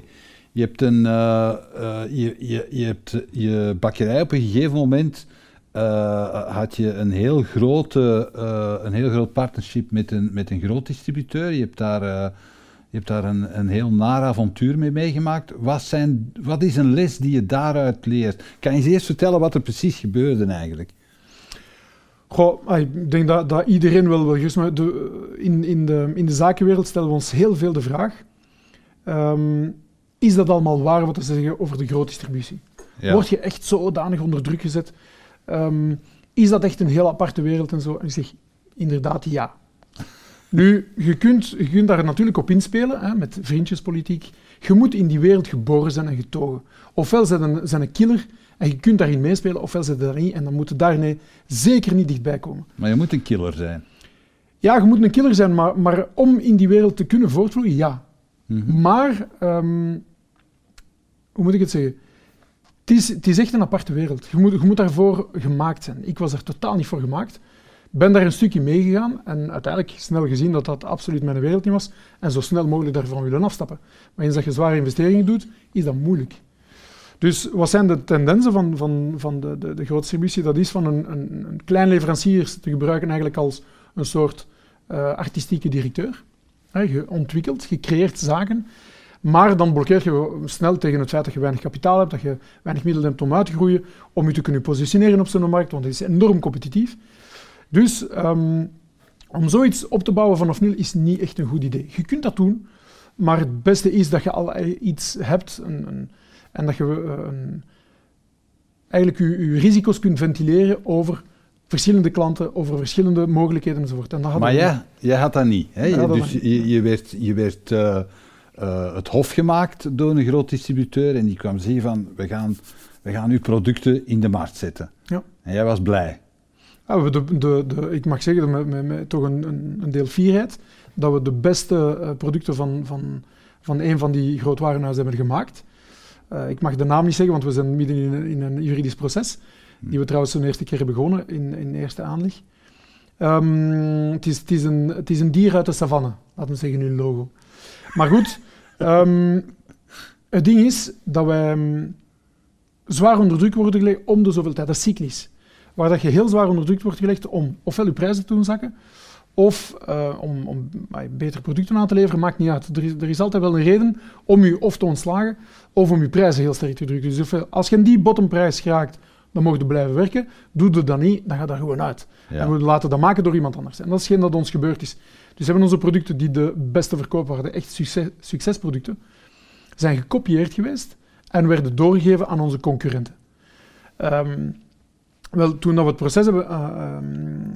Je hebt een uh, uh, je, je, je, hebt je bakkerij op een gegeven moment uh, had je een heel, grote, een heel groot partnership met een, met een groot distributeur. Je hebt daar je hebt daar een, een heel naar avontuur mee meegemaakt. Wat, zijn, wat is een les die je daaruit leert? Kan je eens eerst vertellen wat er precies gebeurde eigenlijk? Goh, ah, ik denk dat, dat iedereen wel wil. Maar de, in, in, de, in de zakenwereld stellen we ons heel veel de vraag: um, is dat allemaal waar wat te zeggen over de grootdistributie? Ja. Word je echt zodanig onder druk gezet? Um, is dat echt een heel aparte wereld en zo? En ik zeg inderdaad ja. Nu, je kunt, je kunt daar natuurlijk op inspelen, hè, met vriendjespolitiek. Je moet in die wereld geboren zijn en getogen. Ofwel zijn een, zijn een killer en je kunt daarin meespelen, ofwel zijn daar niet en dan moet je daarmee zeker niet dichtbij komen. Maar je moet een killer zijn. Ja, je moet een killer zijn, maar, maar om in die wereld te kunnen voortvloeien, ja. Mhm. Maar, um, hoe moet ik het zeggen? Het is, is echt een aparte wereld. Je moet, je moet daarvoor gemaakt zijn. Ik was er totaal niet voor gemaakt ben daar een stukje meegegaan en uiteindelijk snel gezien dat dat absoluut mijn wereld niet was en zo snel mogelijk daarvan willen afstappen. Maar eens dat je zware investeringen doet, is dat moeilijk. Dus wat zijn de tendensen van, van, van de, de, de grote distributie? Dat is van een, een, een klein leverancier te gebruiken eigenlijk als een soort uh, artistieke directeur. je ontwikkelt, je creëert zaken, maar dan blokkeer je snel tegen het feit dat je weinig kapitaal hebt, dat je weinig middelen hebt om uit te groeien, om je te kunnen positioneren op zo'n markt, want het is enorm competitief. Dus um, om zoiets op te bouwen vanaf nul is niet echt een goed idee. Je kunt dat doen, maar het beste is dat je al iets hebt een, een, en dat je eh, een, eigenlijk je, je, risico's kunt ventileren over verschillende klanten, over verschillende mogelijkheden enzovoort. En dat maar jij, jij had dat niet. Hè? dus je, je, werd, je werd uh, eh, het hof gemaakt door een groot distributeur en die kwam zeggen van, we gaan, we gaan uw producten in de markt zetten. Ja. En jij was blij. Ja, we de, de, de, ik mag zeggen, met, met, met toch een, een, deel fierheid, dat we de beste uh, producten van, van, van een van die grootwarenhuizen hebben gemaakt. Uh, ik mag de naam niet zeggen, want we zijn midden in, in een juridisch proces, die we trouwens zo'n eerste keer hebben begonnen in, in eerste aanleg. Um, het, is, het, is een, het is een dier uit de savanne, laten we zeggen hun logo. Maar goed, um, het ding is dat wij um, zwaar onder druk worden gelegd om de zoveel tijd. Dat is cyclisch. Waar dat je heel zwaar onder druk wordt gelegd om ofwel je prijzen te doen zakken, of uh, om, om betere producten aan te leveren, maakt niet uit. Er is, er is, altijd wel een reden om je of te ontslagen, of om je prijzen heel sterk te drukken. Dus als je in die bottomprijs geraakt, dan mogen je blijven werken. Doe je dat niet, dan gaat dat gewoon uit. Ja. En we laten dat maken door iemand anders. En dat is geen dat ons gebeurd is. Dus hebben onze producten die de beste verkoop waren, echt succes, succesproducten, zijn gekopieerd geweest en werden doorgegeven aan onze concurrenten. Um, wel, toen we het proces hebben uh,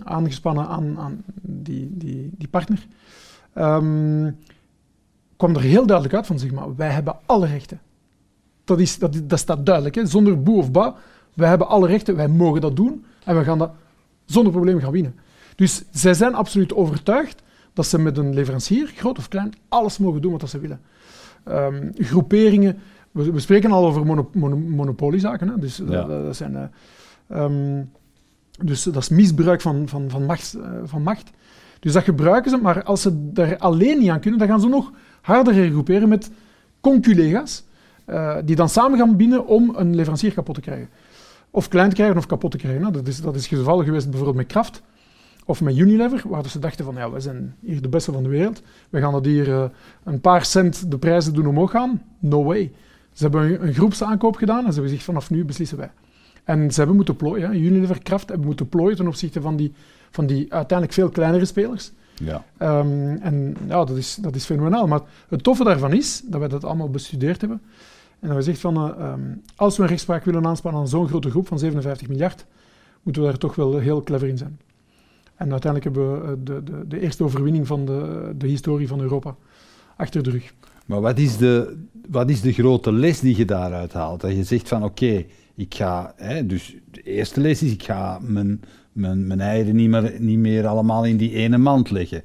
aangespannen aan, aan die, die, die, partner, um, kwam er heel duidelijk uit van, zeg maar, wij hebben alle rechten. Dat, is, dat, dat staat duidelijk, hè? zonder boe of ba. Wij hebben alle rechten, wij mogen dat doen en we gaan dat zonder probleem gaan winnen. Dus zij zijn absoluut overtuigd dat ze met een leverancier, groot of klein, alles mogen doen wat ze willen. Um, groeperingen, we, we, spreken al over mono, mono, monopoliezaken, hè? dus ja. dat, dat, zijn... Uh, um, dus dat is misbruik van, van, van, macht, uh, van macht. Dus dat gebruiken ze, maar als ze daar alleen niet aan kunnen, dan gaan ze nog harder groeperen met conculega's, uh, die dan samen gaan binden om een leverancier kapot te krijgen. Of klein te krijgen of kapot te krijgen. Nou, dat, is, dat is geval geweest bijvoorbeeld met Kraft of met Unilever, waar ze dachten van ja, we zijn hier de beste van de wereld. We gaan dat hier uh, een paar cent de prijzen doen omhoog gaan. No way. Ze hebben een, groepsaankoop gedaan en ze hebben gezegd vanaf nu beslissen wij. En ze hebben moeten plooien. Hè. Unilever Kraft hebben moeten plooien ten opzichte van die, van die uiteindelijk veel kleinere spelers. Ja. Um, en ja, dat is, dat is fenomenaal. Maar het toffe daarvan is dat wij dat allemaal bestudeerd hebben. En dat we zeggen van, uh, um, als we een rechtspraak willen aanspannen aan zo'n grote groep van 57 miljard, moeten we daar toch wel heel clever in zijn. En uiteindelijk hebben we de, de, de eerste overwinning van de, de historie van Europa achter de rug. Maar wat is de, wat is de grote les die je daaruit haalt? Dat je zegt van oké, okay, ik ga, hè, dus de eerste les is ik ga mijn, mijn, mijn eieren niet meer, niet meer allemaal in die ene mand leggen.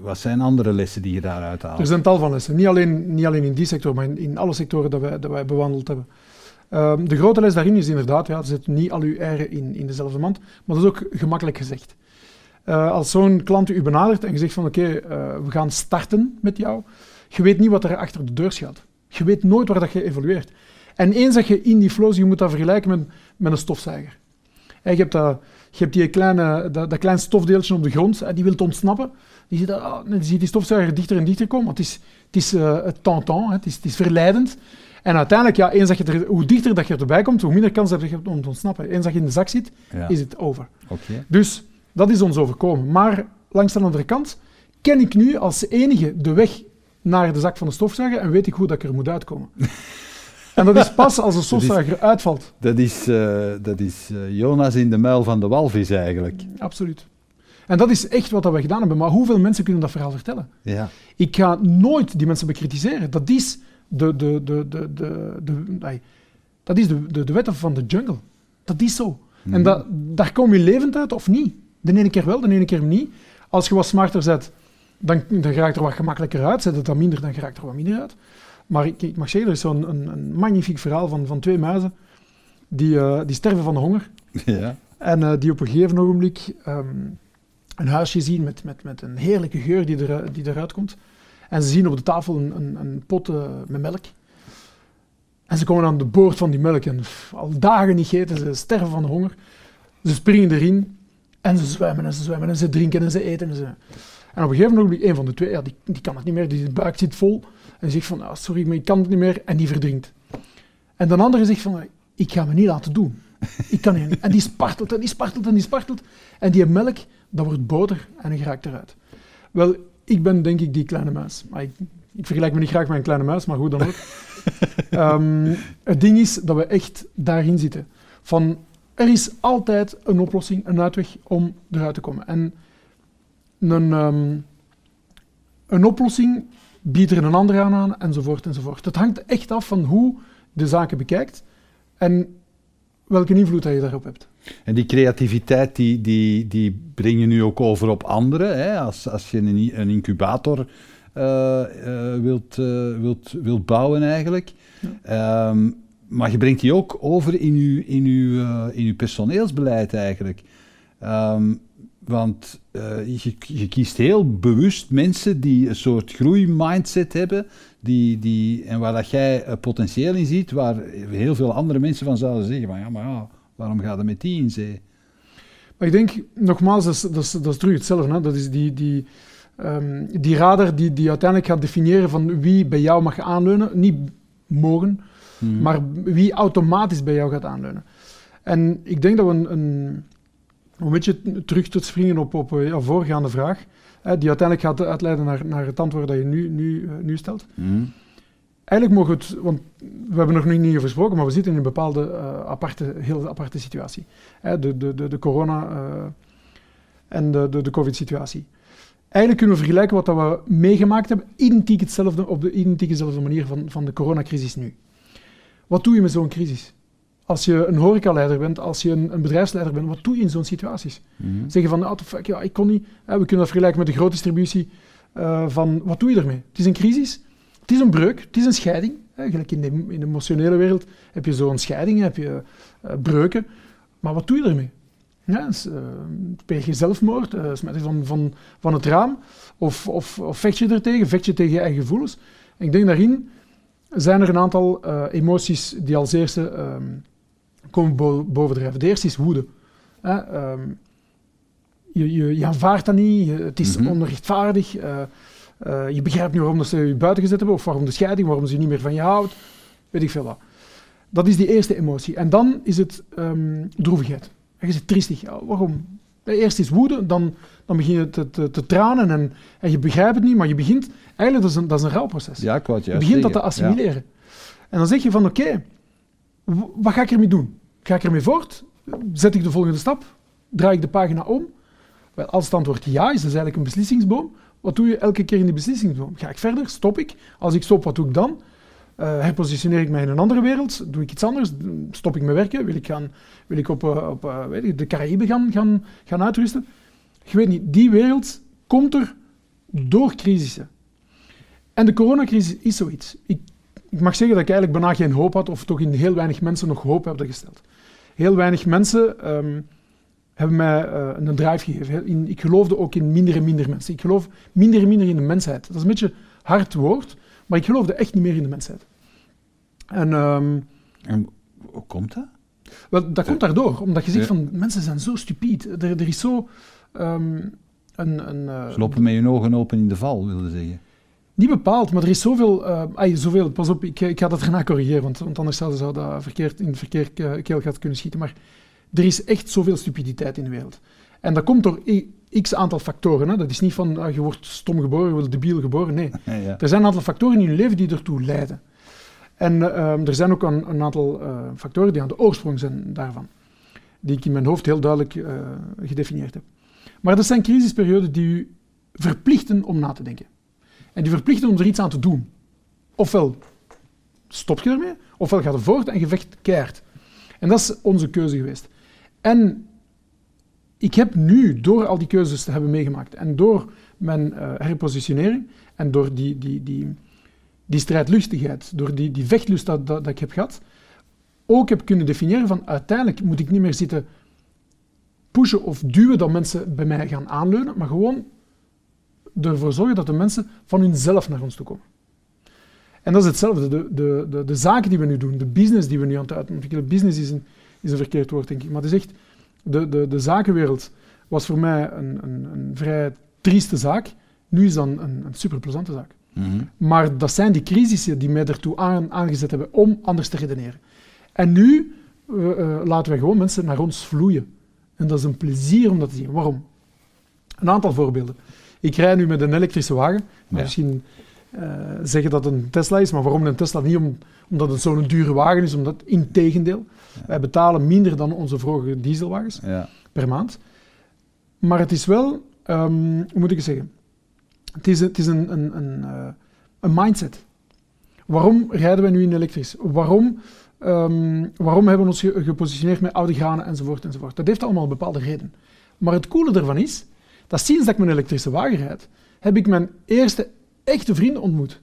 Wat zijn andere lessen die je daaruit haalt? Er zijn tal van lessen. Niet alleen, niet alleen in die sector, maar in, in alle sectoren dat wij, dat wij bewandeld hebben. Um, de grote les daarin is inderdaad, ja, zet niet al uw eieren in, in dezelfde mand, maar dat is ook gemakkelijk gezegd. Uh, als zo'n klant u benadert en je zegt van oké, uh, we gaan starten met jou, je weet niet wat er achter de deur gaat. Je weet nooit waar dat je evolueert. En eens dat je in die flow je moet dat vergelijken met, met een stofzuiger. En je, hebt dat, je hebt die kleine, dat, dat klein stofdeeltje op de grond, die wil ontsnappen. Die ziet, oh, die die stofzuiger dichter en dichter komen, want het is, het is uh, het is, het is verleidend. En uiteindelijk, ja, eens dat je er, hoe dichter dat je erbij komt, hoe minder kans heb je om te ontsnappen. Eens dat je in de zak zit, ja. is het over. Okay. Dus dat is ons overkomen. Maar langs de andere kant ken ik nu als enige de weg naar de zak van de stofzuiger en weet ik hoe dat ik er moet uitkomen. en dat is pas als de stofzuiger uitvalt. Dat is, uh, dat is uh, Jonas in de muil van de walvis eigenlijk. Absoluut. En dat is echt wat we gedaan hebben. Maar hoeveel mensen kunnen dat verhaal vertellen? Ja. Ik ga nooit die mensen bekritiseren. Dat is de, de, de, de, de, de, de dat is de, de, de wetten van de jungle. Dat is zo. Mm. En dat, daar kom je levend uit of niet. De ene keer wel, de ene keer niet. Als je wat smarter zet, dan, dan raakt er wat gemakkelijker uit. Zet het dan minder, dan raakt er wat minder uit. Maar ik, ik mag zeggen, er is zo'n een, een magnifiek verhaal van, van twee muizen die, uh, die sterven van de honger. Ja. En uh, die op een gegeven ogenblik um, een huisje zien met, met, met een heerlijke geur die, er, die eruit komt. En ze zien op de tafel een, een, een pot uh, met melk. En ze komen aan de boord van die melk en al dagen niet gegeten, ze sterven van de honger. Ze springen erin en ze zwemmen en ze zwemmen en ze drinken en ze eten. En, ze... en op een gegeven moment, een van de twee, ja, die, die kan het niet meer, die buik zit vol. En zegt van, ah, sorry, maar ik kan het niet meer. En die verdrinkt. En de andere zegt van, ik ga me niet laten doen. Ik kan niet. En die spartelt en die spartelt en die spartelt. En die melk, dat wordt boter en die raakt eruit. Wel, ik ben denk ik die kleine muis. Maar ik, ik, vergelijk me niet graag met een kleine muis, maar goed dan ook. um, het ding is dat we echt daarin zitten. Van, er is altijd een oplossing, een uitweg om eruit te komen. En een, um, een oplossing biedt er een ander aan aan, enzovoort, enzovoort. Het hangt echt af van hoe de zaken bekijkt en welke invloed dat je daarop hebt. En die creativiteit, die, die, die breng je nu ook over op anderen. Hè? Als, als je een, een incubator uh, uh, wilt, uh, wilt, wilt bouwen eigenlijk. Ja. Um, maar je brengt die ook over in je, in uw, in uw personeelsbeleid eigenlijk. Um, want je, je, kiest heel bewust mensen die een soort groeimindset hebben. Die, die, en waar dat jij potentieel in ziet, waar heel veel andere mensen van zouden zeggen: van ja, maar ja, waarom gaat er met die in zee? Maar ik denk, nogmaals, dat is, dat is, dat is terug hetzelfde. Hè? Dat is die, die, um, die radar die, die uiteindelijk gaat definiëren van wie bij jou mag aanleunen. Niet mogen, hmm. maar wie automatisch bij jou gaat aanleunen. En ik denk dat we een, een, een beetje terug te springen op, op ja, voorgaande vraag, hè, die uiteindelijk gaat uitleiden naar, naar het antwoord dat je nu, nu, uh, nu stelt. Hmm. Eigenlijk mogen we het, want we hebben er nog niet over gesproken, maar we zitten in een bepaalde uh, aparte, heel aparte situatie. Hè, de, de, de, de corona uh, en de, de, de covid-situatie. Eigenlijk kunnen we vergelijken wat dat we meegemaakt hebben, identiek hetzelfde, op de identiek dezelfde manier van, van de coronacrisis nu. Wat doe je met zo'n crisis? Als je een horecaleider bent, als je een, een bedrijfsleider bent, wat doe je in zo'n situaties? Mm -hmm. Zeggen van, ah, fuck, ja, ik kon niet. Hè, we kunnen dat vergelijken met de grote distributie. Uh, van, wat doe je ermee? Het is een crisis, het is een breuk, het is een scheiding. Eigenlijk in de, in de emotionele wereld heb je zo'n scheiding, heb je uh, breuken. Maar wat doe je ermee? Ja, dus, uh, pleeg je zelfmoord, uh, smet je van, van, van het raam, of, of, of vecht je er tegen, vecht je tegen je eigen gevoelens. En ik denk daarin zijn er een aantal uh, emoties die als eerste um, komen bo bovendrijven. De eerste is woede. Um, je, je, je, aanvaardt dat niet, je, het is mm -hmm. onrechtvaardig, je begrijpt niet waarom ze je buiten gezet hebben, of waarom de scheiding, waarom ze niet meer van je houdt, weet ik veel wat. Dat is die eerste emotie. En dan is het um, droevigheid. En je zit triestig. Ja, waarom? Eerst is woede, dan, dan begin je te, te, te tranen en, en, je begrijpt het niet, maar je begint... Eigenlijk, dat is een, dat is een rouwproces. Ja, ik je begint dat te assimileren. Ja. En dan zeg je van, oké, okay, wat ga ik ermee doen? Ga ik ermee voort? Zet ik de volgende stap? Draai ik de pagina om? Wel, als het antwoord ja is, dat is eigenlijk een beslissingsboom. Wat doe je elke keer in die beslissingsboom? Ga ik verder? Stop ik? Als ik stop, wat doe ik dan? Uh, herpositioneer ik mij in een andere wereld? Doe ik iets anders? Stop ik mijn werken? Wil ik, gaan, wil ik op, uh, op uh, weet ik, de Caraïben gaan, gaan, gaan uitrusten? Je weet niet, die wereld komt er door crisissen. En de coronacrisis is zoiets. Ik, ik mag zeggen dat ik eigenlijk bijna geen hoop had, of toch in heel weinig mensen nog hoop hebben gesteld. Heel weinig mensen um, hebben mij een drive gegeven. In, ik geloofde ook in minder en minder mensen. Ik geloof minder en minder in de mensheid. Dat is een beetje een hard woord, maar ik geloofde echt niet meer in de mensheid. En, um, en hoe komt dat? Wel, dat komt daardoor, omdat je ziet van mensen zijn zo stupid. Er, er is zo um, een. een uh, Ze lopen met hun ogen open in de val, wilde zeggen. Niet bepaald, maar er is zoveel. Uh, ay, zoveel pas op, ik, ik ga dat erna corrigeren, want, want anders zou, zou dat verkeerd, in het verkeerd uh, keelgat kunnen schieten. Maar er is echt zoveel stupiditeit in de wereld. En dat komt door x aantal factoren. Hè. Dat is niet van uh, je wordt stom geboren, je wordt debiel geboren. Nee. Ja. Er zijn een aantal factoren in je leven die ertoe leiden. En uh, er zijn ook een, een aantal uh, factoren die aan de oorsprong zijn daarvan. Die ik in mijn hoofd heel duidelijk uh, gedefinieerd heb. Maar dat zijn crisisperioden die u verplichten om na te denken. En die verplichten om er iets aan te doen. Ofwel stop je ermee, ofwel gaat er voort en je vecht keihard. En dat is onze keuze geweest. En ik heb nu, door al die keuzes te hebben meegemaakt en door mijn uh, herpositionering en door die, die, die, die strijdlustigheid, door die, die vechtlust dat, dat, ik heb gehad, ook heb kunnen definiëren van uiteindelijk moet ik niet meer zitten pushen of duwen dat mensen bij mij gaan aanleunen, maar gewoon ervoor zorgen dat de mensen van hunzelf naar ons toe komen. En dat is hetzelfde. De, de, de, de zaken die we nu doen, de business die we nu aan het uitontwikkelen, business is een, is een verkeerd woord, denk ik, maar het is echt de, de, de zakenwereld was voor mij een, een, een vrij trieste zaak. Nu is dat een, een super plezante zaak. Mm -hmm. Maar dat zijn die crisissen die mij ertoe aan, aangezet hebben om anders te redeneren. En nu uh, uh, laten wij gewoon mensen naar ons vloeien. En dat is een plezier om dat te zien. Waarom? Een aantal voorbeelden. Ik rij nu met een elektrische wagen. Ja. Misschien uh, zeggen dat het een Tesla is, maar waarom een Tesla? Niet om, omdat het zo'n dure wagen is, omdat in tegendeel. Ja. Wij betalen minder dan onze vorige dieselwagens ja. per maand. Maar het is wel, um, hoe moet ik het zeggen? Het is, het is een, een, een, uh, een mindset. Waarom rijden wij nu in elektrisch? Waarom, ehm, waarom hebben we ons ge- gepositioneerd met oude granen enzovoort enzovoort? Dat heeft allemaal een bepaalde reden. Maar het coole ervan is, dat sinds dat ik mijn elektrische wagen rijd, heb ik mijn eerste echte vrienden ontmoet.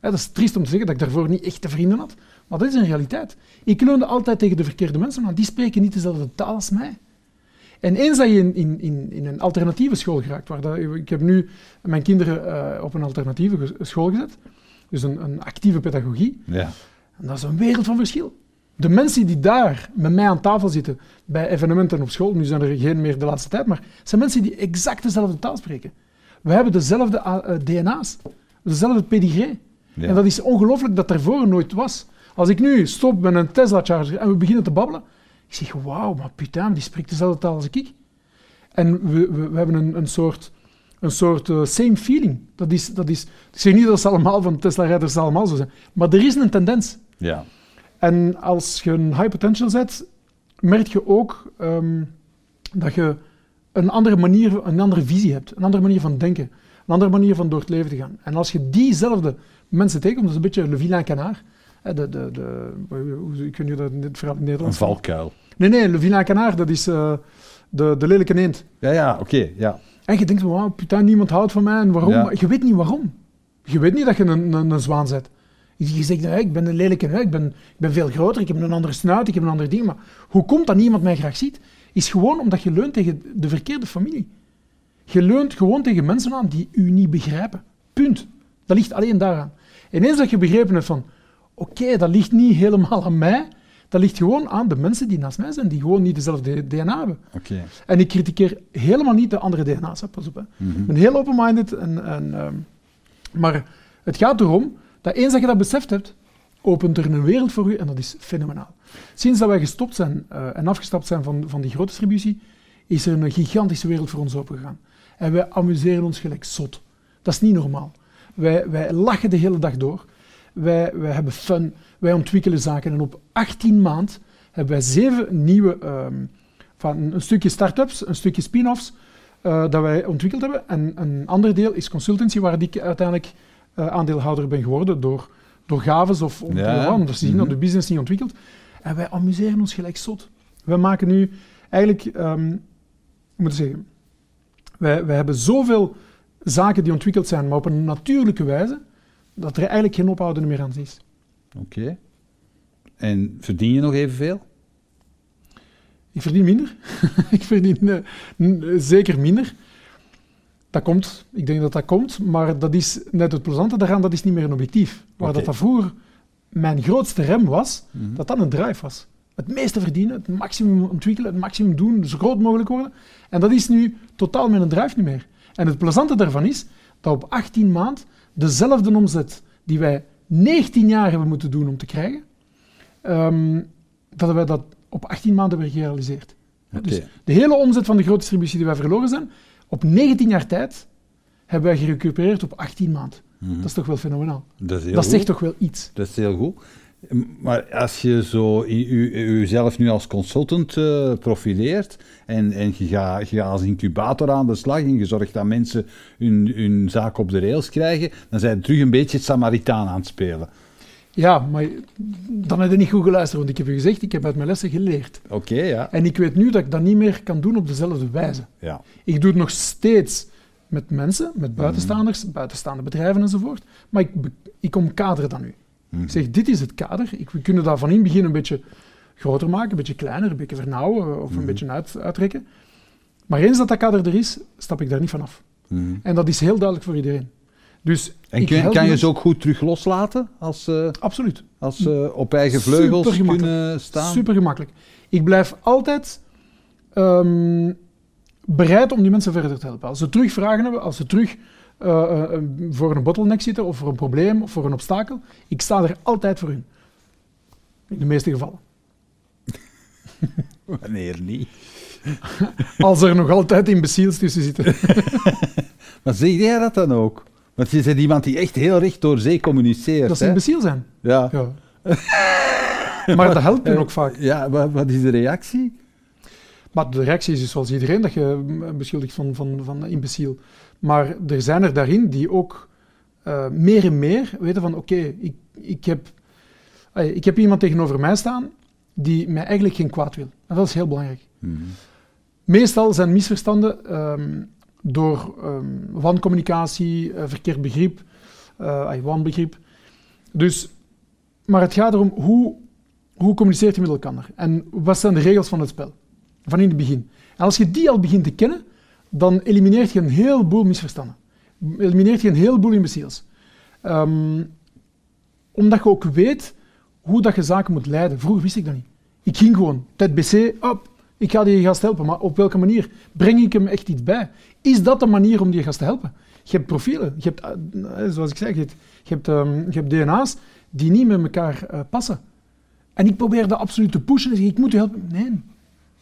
Hè, dat is triest om te zeggen dat ik daarvoor niet echte vrienden had, maar dat is een realiteit. Ik leunde altijd tegen de verkeerde mensen, want die spreken niet dezelfde taal als mij. En eens dat je in, in, in, in een alternatieve school geraakt, waar dat, ik heb nu mijn kinderen eh, op een alternatieve school gezet, dus een, een actieve pedagogie, Ja. en dat is een wereld van verschil. De mensen die daar met mij aan tafel zitten bij evenementen op school, nu zijn er geen meer de laatste tijd, maar zijn mensen die exact dezelfde taal spreken. We hebben dezelfde eh, DNA's, dezelfde pedigree. Ja. En dat is ongelooflijk dat daarvoor nooit was. Als ik nu stop met een Tesla Charger en we beginnen te babbelen, ik zeg, wauw, maar putain, die spreekt dezelfde taal als ik. En we, we, we hebben een, een soort, een soort eh, same feeling. Dat is, dat is, ik zeg niet dat ze allemaal van Tesla-rijders allemaal zo zijn, maar er is een tendens. Ja. En als je een high potential zet, merk je ook ehm, dat je een andere manier, een andere visie hebt, een andere manier van denken, een andere manier van door het leven te gaan. En als je diezelfde mensen tegenkomt, dat is een beetje le vilain canard. hè, De, de, de, hoe- niet hoe dat in dit verhaal in het Een valkuil. Nee, nee, le vilain canard, dat is eh, de, de lelijke eend. Ja, ja, oké. ja. En je denkt, van, wauw, putain, niemand houdt van mij. En waarom? Ja. Maar je weet niet waarom. Je weet niet dat je een, een, een zwaan bent. Je zegt, "Nee, ik ben een lelijke, ik ben, ik ben veel groter, ik heb een andere snuit, ik heb een ander ding. Maar hoe komt dat niemand mij graag ziet? Is gewoon omdat je leunt tegen de verkeerde familie. Je leunt gewoon tegen mensen aan die u niet begrijpen. Punt. Dat ligt alleen daaraan. En eens dat je begrepen hebt van, oké, dat ligt niet helemaal aan mij, dat ligt gewoon aan de mensen die naast mij zijn, die gewoon niet dezelfde DNA hebben. Oké. En ik critiqueer helemaal niet de andere DNA's, pas op. Hè. Mhm. Ik ben heel open-minded. En, en, ehm, maar het gaat erom dat eens dat je dat beseft hebt, opent er een wereld voor u en dat is fenomenaal. Sinds dat wij gestopt zijn eh, en afgestapt zijn van, van die grote distributie, is er een gigantische wereld voor ons opengegaan. En wij amuseren ons gelijk zot. Dat is niet normaal. Wij, wij lachen de hele dag door. Wij, wij hebben fun. Wij ontwikkelen zaken. En op 18 maand hebben wij zeven nieuwe, ehm, van een stukje start-ups, een stukje spin-offs, eh, dat wij ontwikkeld hebben. En een ander deel is consultancy, waar ik uiteindelijk eh, aandeelhouder ben geworden door, door gaves of om, Ja. ze zien Mhm. dat de business niet ontwikkelt. En wij amuseren ons gelijk zot. We maken nu eigenlijk, ehm hoe moet ik zeggen, wij, wij hebben zoveel zaken die ontwikkeld zijn, maar op een natuurlijke wijze, dat er eigenlijk geen ophouden meer aan is. Oké. En verdien je nog evenveel? Ik verdien minder. ik verdien eh, zeker minder. Dat komt, ik denk dat dat komt, maar dat is net het plezante daaraan, dat is niet meer een objectief. Waar dat, dat vroeger mijn grootste rem was, Mhm. dat dat een drive was. Het meeste verdienen, het maximum ontwikkelen, het maximum doen, zo groot mogelijk worden. En dat is nu totaal mijn drive niet meer. En het plezante daarvan is dat op 18 maand dezelfde omzet die wij 19 jaar hebben moeten doen om te krijgen, ehm, dat wij dat op 18 maanden hebben gerealiseerd. Dus de hele omzet van de grote distributie die wij verloren zijn, op 19 jaar tijd hebben wij gerecupereerd op 18 maand. Mhm. Dat is toch wel fenomenaal. Dat is heel dat goed. zegt toch wel iets. Dat is heel goed. Maar als je zo uzelf nu als consultant eh, profileert en, en je, gaat, je gaat als incubator aan de slag en je zorgt dat mensen hun, hun zaak op de rails krijgen, dan zijn je terug een beetje het Samaritaan aan het spelen. Ja, maar dan heb je niet goed geluisterd, want ik heb je gezegd, ik heb uit mijn lessen geleerd. Oké, ja. En ik weet nu dat ik dat niet meer kan doen op dezelfde wijze. ja. Ik doe het nog steeds met mensen, met buitenstaanders, buitenstaande bedrijven enzovoort, maar ik, ik omkader dat nu. Mhm. Ik zeg, dit is het kader. Ik, we kunnen dat van in het begin een beetje groter maken, een beetje kleiner, een beetje vernauwen of een Mhm. beetje uit, uitrekken. Maar eens dat dat kader er is, stap ik daar niet vanaf. Mhm. En dat is heel duidelijk voor iedereen. Dus En kun, kan je ze ook goed terug loslaten als ze Absoluut. als ze op eigen vleugels kunnen staan? Super gemakkelijk. Ik blijf altijd ehm, bereid om die mensen verder te helpen. Als ze terug vragen hebben, als ze terug eh, eh, eh, voor een bottleneck zitten of voor een probleem of voor een obstakel, ik sta er altijd voor hun. In de meeste gevallen. Wanneer niet? Als er nog altijd imbeciels tussen zitten. Maar zeg jij dat dan ook? Want je bent iemand die echt heel recht door zee communiceert. Dat ze imbeciel zijn. Ja. Ja. maar dat helpt hun Eh, ook vaak. Ja, wat, wat is de reactie? Maar de reactie is dus zoals iedereen dat je mm, beschuldigt van, van, van imbeciel. Maar er zijn er daarin die ook eh, meer en meer weten van oké, ik, ik, heb, ik heb iemand tegenover mij staan die mij eigenlijk geen kwaad wil. En dat is heel belangrijk. Mhm. Meestal zijn misverstanden ehm, door ehm, wancommunicatie, eh, verkeerd begrip, ay, wanbegrip. Dus, maar het gaat erom hoe, hoe communiceert je met elkaar en wat zijn de regels van het spel van in het begin. En als je die al begint te kennen, dan elimineert je een heleboel misverstanden. Elimineert je een heleboel imbeciles. Ehm, omdat je ook weet hoe dat je zaken moet leiden. Vroeger wist ik dat niet. Ik ging gewoon, tijd BC, op, ik ga die gast helpen. Maar op welke manier? Breng ik hem echt iets bij? Is dat de manier om die gast te helpen? Je hebt profielen, je hebt, eh, zoals ik zei, je hebt, je hebt, ehm, je hebt DNA's die niet met elkaar eh, passen. En ik probeer dat absoluut te pushen. Dus ik moet je helpen. Nee,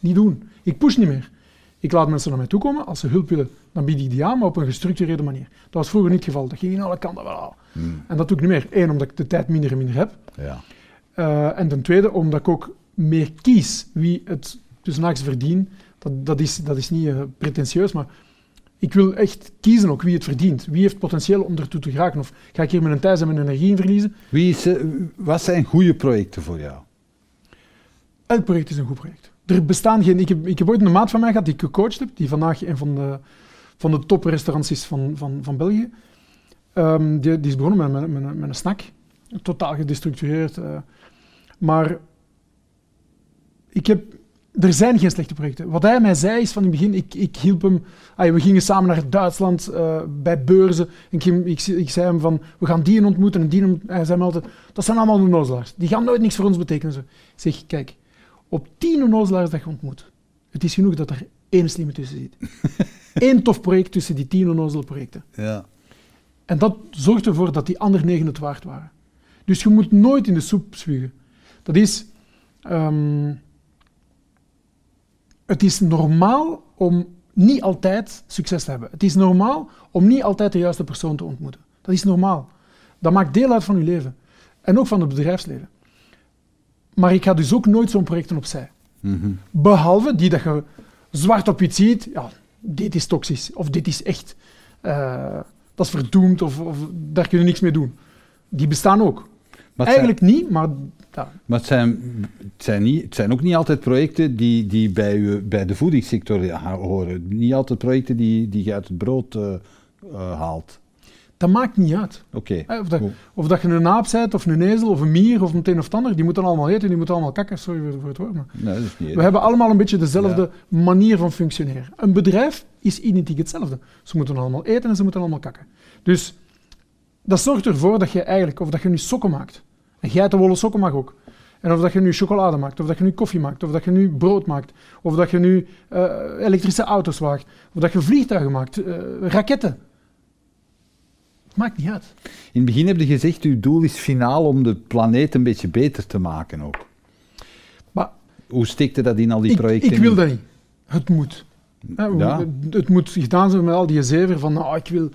niet doen. Ik push niet meer. Ik laat mensen naar mij toe komen. Als ze hulp willen, dan bied ik die aan, maar op een gestructureerde manier. Dat was vroeger niet het geval. Dat ging in alle kanten wel. Hmm. En dat doe ik niet meer. Eén, omdat ik de tijd minder en minder heb. Ja. Uh, en ten tweede, omdat ik ook meer kies wie het tussen verdient. Dat, dat, is, dat is niet uh, pretentieus, maar ik wil echt kiezen ook wie het verdient. Wie heeft potentieel om ertoe te geraken? Of ga ik hier mijn tijd en mijn energie in verliezen? Wie is, uh, wat zijn goede projecten voor jou? Elk project is een goed project. Er bestaan geen... Ik heb, ik heb ooit een maat van mij gehad die ik gecoacht heb, die vandaag een van de, van de toprestaurants is van, van, van België. Um, die, die, is begonnen met, met, met, met een snack. Totaal gedestructureerd. Uh, maar ik heb, er zijn geen slechte projecten. Wat hij mij zei is van in het begin, ik, ik hielp hem, we gingen samen naar Duitsland uh, bij beurzen. En ik, ik, ik, zei hem van, we gaan die ontmoeten en die ontmoeten. Hij zei me altijd, dat zijn allemaal onnozelaars. Die gaan nooit niks voor ons betekenen. Zo. Ik zeg, kijk, op tien onnozelaars dat je ontmoet, het is genoeg dat er één slimme tussen zit. Eén tof project tussen die tien onnozele projecten. Ja. En dat zorgt ervoor dat die andere negen het waard waren. Dus je moet nooit in de soep spugen. Dat is... Um, het is normaal om niet altijd succes te hebben. Het is normaal om niet altijd de juiste persoon te ontmoeten. Dat is normaal. Dat maakt deel uit van je leven. En ook van het bedrijfsleven. Maar ik ga dus ook nooit zo'n projecten opzij. Mm -hmm. Behalve die dat je zwart op iets ziet, ja, dit is toxisch, of dit is echt, uh, dat is verdoemd, of, of, daar kun je niks mee doen. Die bestaan ook. Maar Eigenlijk zijn, niet, maar... Ja. Maar het zijn, het, zijn niet, het zijn ook niet altijd projecten die, die bij, u, bij de voedingssector horen. Niet altijd projecten die, die je uit het brood uh, uh, haalt. Dat maakt niet uit. Oké. Okay. Of, dat, of dat je een aap bent, of een ezel, of een mier, of een een of ander, die moeten allemaal eten, die moeten allemaal kakken. Sorry voor, voor het woord. Maar nee, dat is niet we hebben allemaal een beetje dezelfde ja. manier van functioneren. Een bedrijf is identiek hetzelfde. Ze moeten allemaal eten en ze moeten allemaal kakken. Dus dat zorgt ervoor dat je eigenlijk, of dat je nu sokken maakt. En geitenwolle sokken mag ook. En of dat je nu chocolade maakt, of dat je nu koffie maakt, of dat je nu brood maakt, of dat je nu uh, elektrische auto's waagt, of dat je vliegtuigen maakt, uh, raketten. Maakt niet uit. In het begin heb je gezegd, uw doel is finaal om de planeet een beetje beter te maken ook. Maar Hoe stikte dat in al die projecten? Ik wil dat niet. Het moet. Ja. Het, het moet gedaan zijn met al die zever van, nou, ik wil...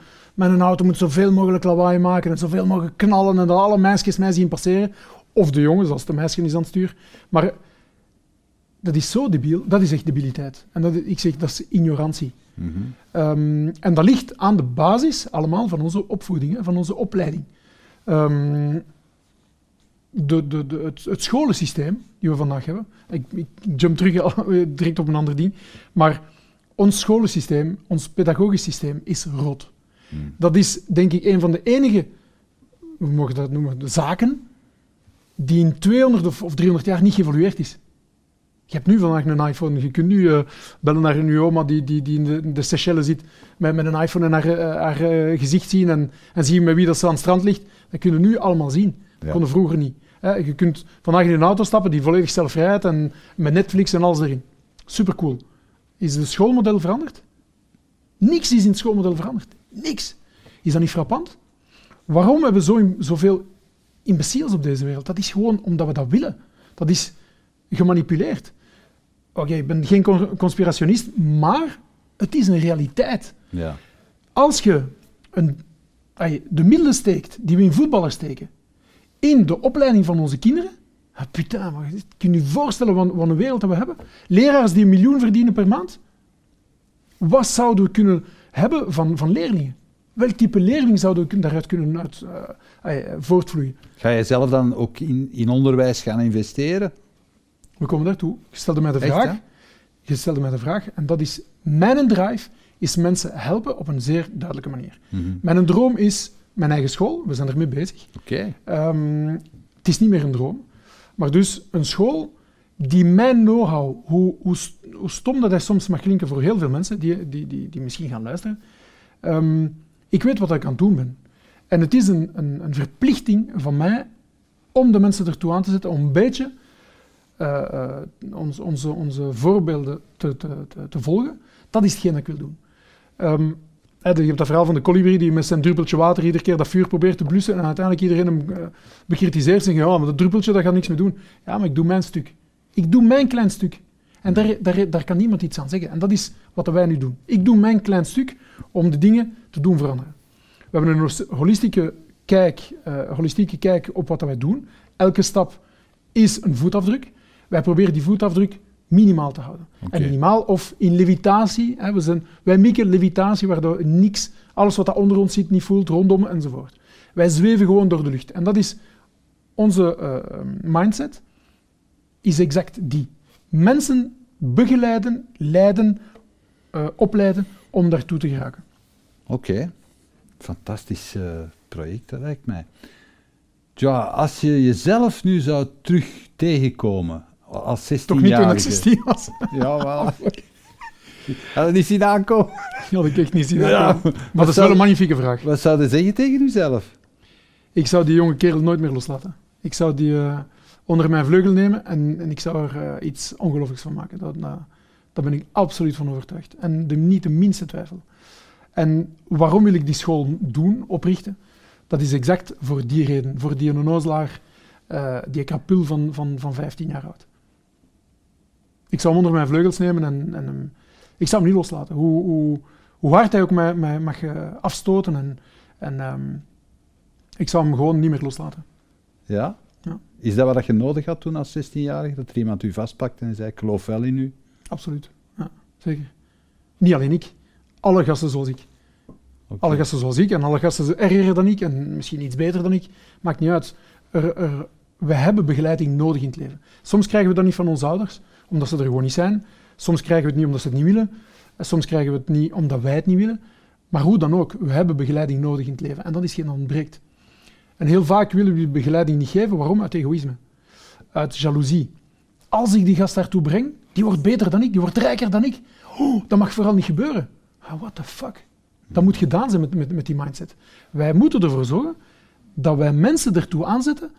Mijn auto moet zoveel mogelijk lawaai maken en zoveel mogelijk knallen en dat alle meisjes mij zien passeren. Of de jongens, als de meisje is aan het stuur. Maar dat is zo debiel. Dat is echt debiliteit. En dat, ik zeg, dat is ignorantie. Mm -hmm. um, en dat ligt aan de basis allemaal van onze opvoeding, van onze opleiding. Um, de, de, de, het, het, scholensysteem die we vandaag hebben. Ik, ik jump terug direct op een ander ding. Maar ons scholensysteem, ons pedagogisch systeem is rot. Mm. Dat is denk ik een van de enige, we mogen dat noemen, de zaken die in 200 of 300 jaar niet geëvolueerd is. Je hebt nu vandaag een iPhone. Je kunt nu uh, bellen naar een oma die, die, die in de, de Seychelles zit met, met een iPhone en haar, uh, haar uh, gezicht zien en, en zien met wie dat ze aan het strand ligt. Dat kunnen we nu allemaal zien. Dat Ja. konden vroeger niet. Hè, je kunt vandaag in een auto stappen die volledig zelfrijd en met Netflix en alles erin. Supercool. Is het schoolmodel veranderd? Niks is in het schoolmodel veranderd. Niks. Is dat niet frappant? Waarom hebben we zo, zoveel imbeciles op deze wereld? Dat is gewoon omdat we dat willen. Dat is gemanipuleerd. Oké, okay, ik ben geen conspirationist, maar het is een realiteit. Ja. Als je een, de middelen steekt die we in voetballers steken, in de opleiding van onze kinderen, ah, putain, maar kun je je voorstellen wat, wat een wereld dat we hebben? Leraars die een miljoen verdienen per maand? Wat zouden we kunnen hebben van, van leerlingen? welk type leerling zouden we daaruit kunnen uit, uh, voortvloeien? Ga je zelf dan ook in, in onderwijs gaan investeren? We komen daartoe. Je stelde mij de vraag. je stelde mij de vraag en dat is mijn drive is mensen helpen op een zeer duidelijke manier. Mm Mijn droom is mijn eigen school. We zijn ermee bezig. Oké. Ehm, het is niet meer een droom. Maar dus een school die mijn know-how, hoe, hoe, stom dat hij soms mag klinken voor heel veel mensen die, die, die, die misschien gaan luisteren, ehm, ik weet wat ik aan het doen ben. En het is een, een, een, verplichting van mij om de mensen ertoe aan te zetten om een beetje uh, uh, ons, onze, onze voorbeelden te, te, te, volgen. Dat is hetgeen dat ik wil doen. Um, je hebt dat verhaal van de kolibrie die met zijn druppeltje water iedere keer dat vuur probeert te blussen en uiteindelijk iedereen hem uh, bekritiseert en zegt, ja, maar dat druppeltje dat gaat niks meer doen. Ja, maar ik doe mijn stuk. Ik doe mijn klein stuk. En daar, daar, daar kan niemand iets aan zeggen. En dat is wat wij nu doen. Ik doe mijn klein stuk om de dingen te doen veranderen. We hebben een holistieke kijk, uh, holistieke kijk op wat wij doen. Elke stap is een voetafdruk. Wij proberen die voetafdruk minimaal te houden. Okay. En minimaal of in levitatie. Hè, we zijn, wij mikken levitatie, waardoor niks, alles wat daar onder ons zit, niet voelt, rondom enzovoort. Wij zweven gewoon door de lucht. En dat is onze uh, mindset, is exact die. Mensen begeleiden, leiden, uh, opleiden om daartoe te geraken. Oké, okay. fantastisch uh, project, dat lijkt mij. Ja, als je jezelf nu zou terug tegenkomen als 16 Toch niet toen ik 16 was? Jawel. Had niet zien aankomen? Had ik echt niet zien aankomen. Ja, maar dat is wel een magnifieke vraag. Wat zou je zeggen tegen jezelf? Ik zou die jonge kerel nooit meer loslaten. Ik zou die uh, onder mijn vleugel nemen en, en ik zou er uh, iets ongelooflijks van maken. Dat, uh, daar ben ik absoluut van overtuigd. En de, niet de minste twijfel. En waarom wil ik die school doen, oprichten? Dat is exact voor die reden. Voor die onnozelaar, die krapul van, van, van 15 jaar oud. Ik zou hem onder mijn vleugels nemen en, en ik zou hem niet loslaten. Hoe, hoe, hoe hard hij ook mij, mij mag uh, afstoten. En, en um, ik zou hem gewoon niet meer loslaten. Ja? Ja? Is dat wat je nodig had toen als 16-jarige? Dat er iemand u vastpakte en zei, ik geloof wel in u? Absoluut, ja, zeker. Niet alleen ik. Alle gasten zoals ik. Okay. Alle gasten zoals ik en alle gasten erger dan ik en misschien iets beter dan ik. Maakt niet uit. Er, er, we hebben begeleiding nodig in het leven. Soms krijgen we dat niet van onze ouders omdat ze er gewoon niet zijn. Soms krijgen we het niet omdat ze het niet willen. Soms krijgen we het niet omdat wij het niet willen. Maar hoe dan ook, we hebben begeleiding nodig in het leven. En dat is geen ontbreekt. En heel vaak willen we die begeleiding niet geven. Waarom? Uit egoïsme. Uit jaloezie. Als ik die gast daartoe breng, die wordt beter dan ik, die wordt rijker dan ik. Oh, dat mag vooral niet gebeuren. Ah, what the fuck? Dat moet gedaan zijn met, met, met die mindset. Wij moeten ervoor zorgen dat wij mensen ertoe aanzetten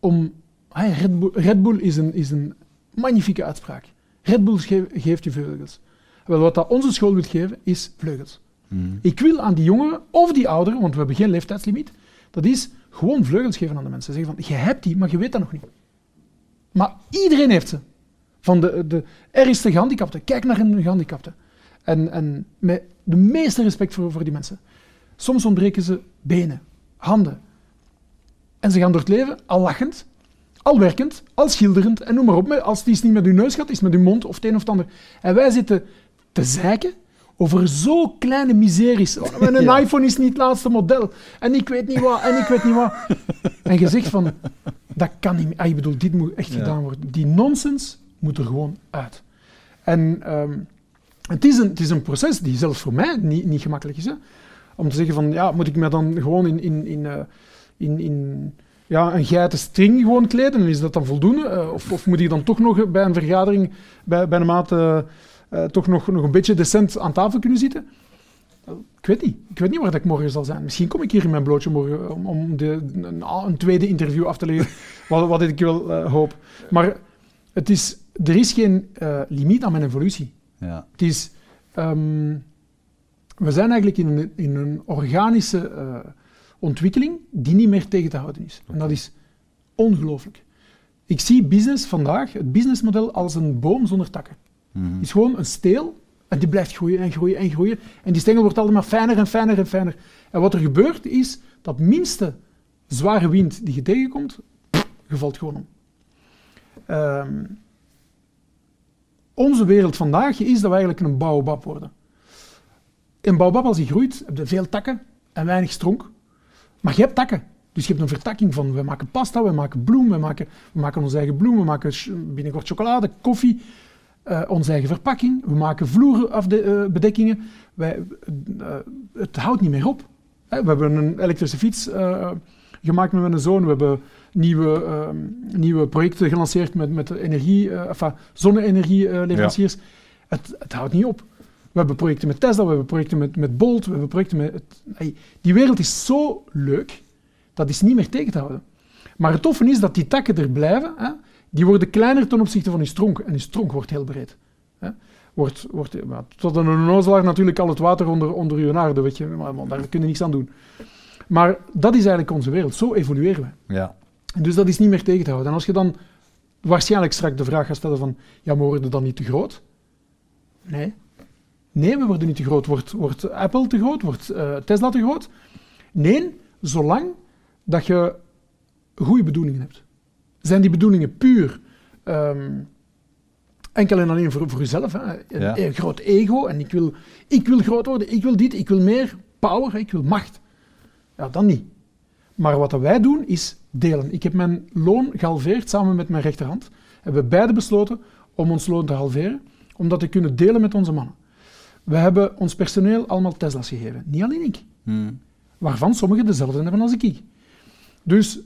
om... Hey, Red, Bull, Red Bull is een, is een magnifieke uitspraak. Red Bull ge geeft je vleugels. Wel, wat dat onze school wil geven, is vleugels. Mm. Ik wil aan die jongeren of die ouderen, want we hebben geen leeftijdslimiet, dat is gewoon vleugels geven aan de mensen. Zeggen van, je hebt die, maar je weet dat nog niet. Maar iedereen heeft ze. Van de, de ergste gehandicapten. Kijk naar een gehandicapte. En, en met de meeste respect voor, voor die mensen. Soms ontbreken ze benen, handen. En ze gaan door het leven al lachend, al werkend, al schilderend en noem maar op. Als het niet met uw neus gaat, is met uw mond of het een of het ander. En wij zitten te zeiken over zo kleine miseries. Oh, een ja. iPhone is niet het laatste model. En ik weet niet wat, en ik weet niet wat. En je zegt van, dat kan niet meer. Ah, ik bedoel, dit moet echt ja. gedaan worden. Die nonsens moet er gewoon uit. En um, het, is een, het is een proces die zelfs voor mij niet, niet gemakkelijk is. Hè? Om te zeggen van, ja, moet ik me dan gewoon in... in, in, uh, in, in ja, een geiten string gewoon kleden, is dat dan voldoende? Uh, of, of, moet ik dan toch nog bij een vergadering, bij, bij een maat, uh, uh, toch nog, nog een beetje decent aan tafel kunnen zitten? Ik weet niet. Ik weet niet waar dat ik morgen zal zijn. Misschien kom ik hier in mijn blootje morgen om, om de, een, een, tweede interview af te leggen, wat, wat ik wel hoop. Maar het is, er is geen limiet aan mijn evolutie. Ja. Het is... Um, we zijn eigenlijk in een, in een organische ontwikkeling die niet meer tegen te houden is. Okay. En dat is ongelooflijk. Ik zie business vandaag, het businessmodel, als een boom zonder takken. Het is gewoon een steel en die blijft groeien en groeien en groeien. En die stengel wordt altijd maar fijner en fijner en fijner. En wat er gebeurt is dat minste zware wind die je tegenkomt, je valt gewoon om. Um, onze wereld vandaag is dat we eigenlijk een baobab worden. Een baobab, als hij groeit, heb je veel takken, en weinig stronk. Maar je hebt takken. Dus je hebt een vertakking van, we maken pasta, we maken bloem, we maken, we maken onze eigen bloem, we maken binnenkort chocolade, koffie, uh, onze eigen verpakking, we maken vloerbedekkingen. Uh, wij, uh, het houdt niet meer op. we hebben een elektrische fiets gemaakt met mijn zoon, we hebben nieuwe, ehm, nieuwe projecten gelanceerd met, met energie, enfin, zonne-energieleveranciers. Ja. Het, het houdt niet op. We hebben projecten met Tesla, we hebben projecten met, met Bolt, we hebben projecten met... Het, die wereld is zo leuk, dat is niet meer tegen te houden. Maar het toffe is dat die takken er blijven, hè, die worden kleiner ten opzichte van die stronk. En die stronk wordt heel breed. Hè. Wordt, wordt, tot een onnozelaar natuurlijk al het water onder, onder je aarde, weet je. Maar, maar, daar kun je niets aan doen. Maar dat is eigenlijk onze wereld. Zo evolueren we. Ja. En dus dat is niet meer tegen te houden. En als je dan waarschijnlijk straks de vraag gaat stellen van, ja, maar worden dan niet te groot? Nee. Nee, we worden niet te groot. Wordt, wordt Apple te groot? Wordt uh, Tesla te groot? Nee, zolang dat je goede bedoelingen hebt. Zijn die bedoelingen puur um, enkel en alleen voor, voor jezelf? Hè? Een, ja. een, groot ego en ik wil, ik wil groot worden, ik wil dit, ik wil meer power, ik wil macht. Ja, dan niet. Maar wat wij doen is delen. Ik heb mijn loon gehalveerd samen met mijn rechterhand. Hebben we beide besloten om ons loon te halveren, om dat te kunnen delen met onze mannen. We hebben ons personeel allemaal Tesla's gegeven. Niet alleen ik. Hmm. Waarvan sommigen dezelfde hebben als ik. Dus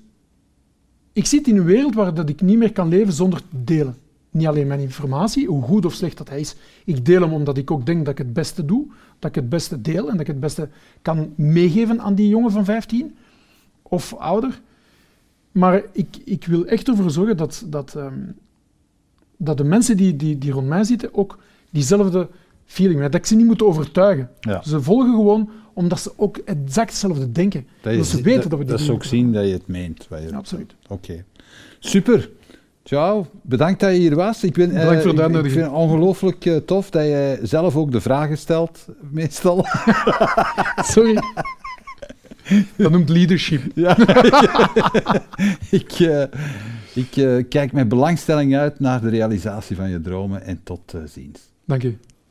ik zit in een wereld waar dat ik niet meer kan leven zonder te delen. Niet alleen mijn informatie, hoe goed of slecht dat hij is. Ik deel hem omdat ik ook denk dat ik het beste doe, dat ik het beste deel en dat ik het beste kan meegeven aan die jongen van 15 of ouder. Maar ik, ik wil echt ervoor zorgen dat, dat, um, dat de mensen die, die, die rond mij zitten ook diezelfde feeling. Dat ik ze niet moet overtuigen. Ze volgen gewoon omdat ze ook exact hetzelfde denken. Dat, dat ze weten dat, dat we dit Dat ze ook zien dat je het meent. Je absoluut. Oké. Super. Ciao, bedankt dat je hier was. Ik, ben, uh, ik, ik vind het ongelooflijk uh, tof dat je zelf ook de vragen stelt, meestal. Sorry. Dat noemt leadership. Ja. ik uh, ik kijk met belangstelling uit naar de realisatie van je dromen en tot ziens. Dank je.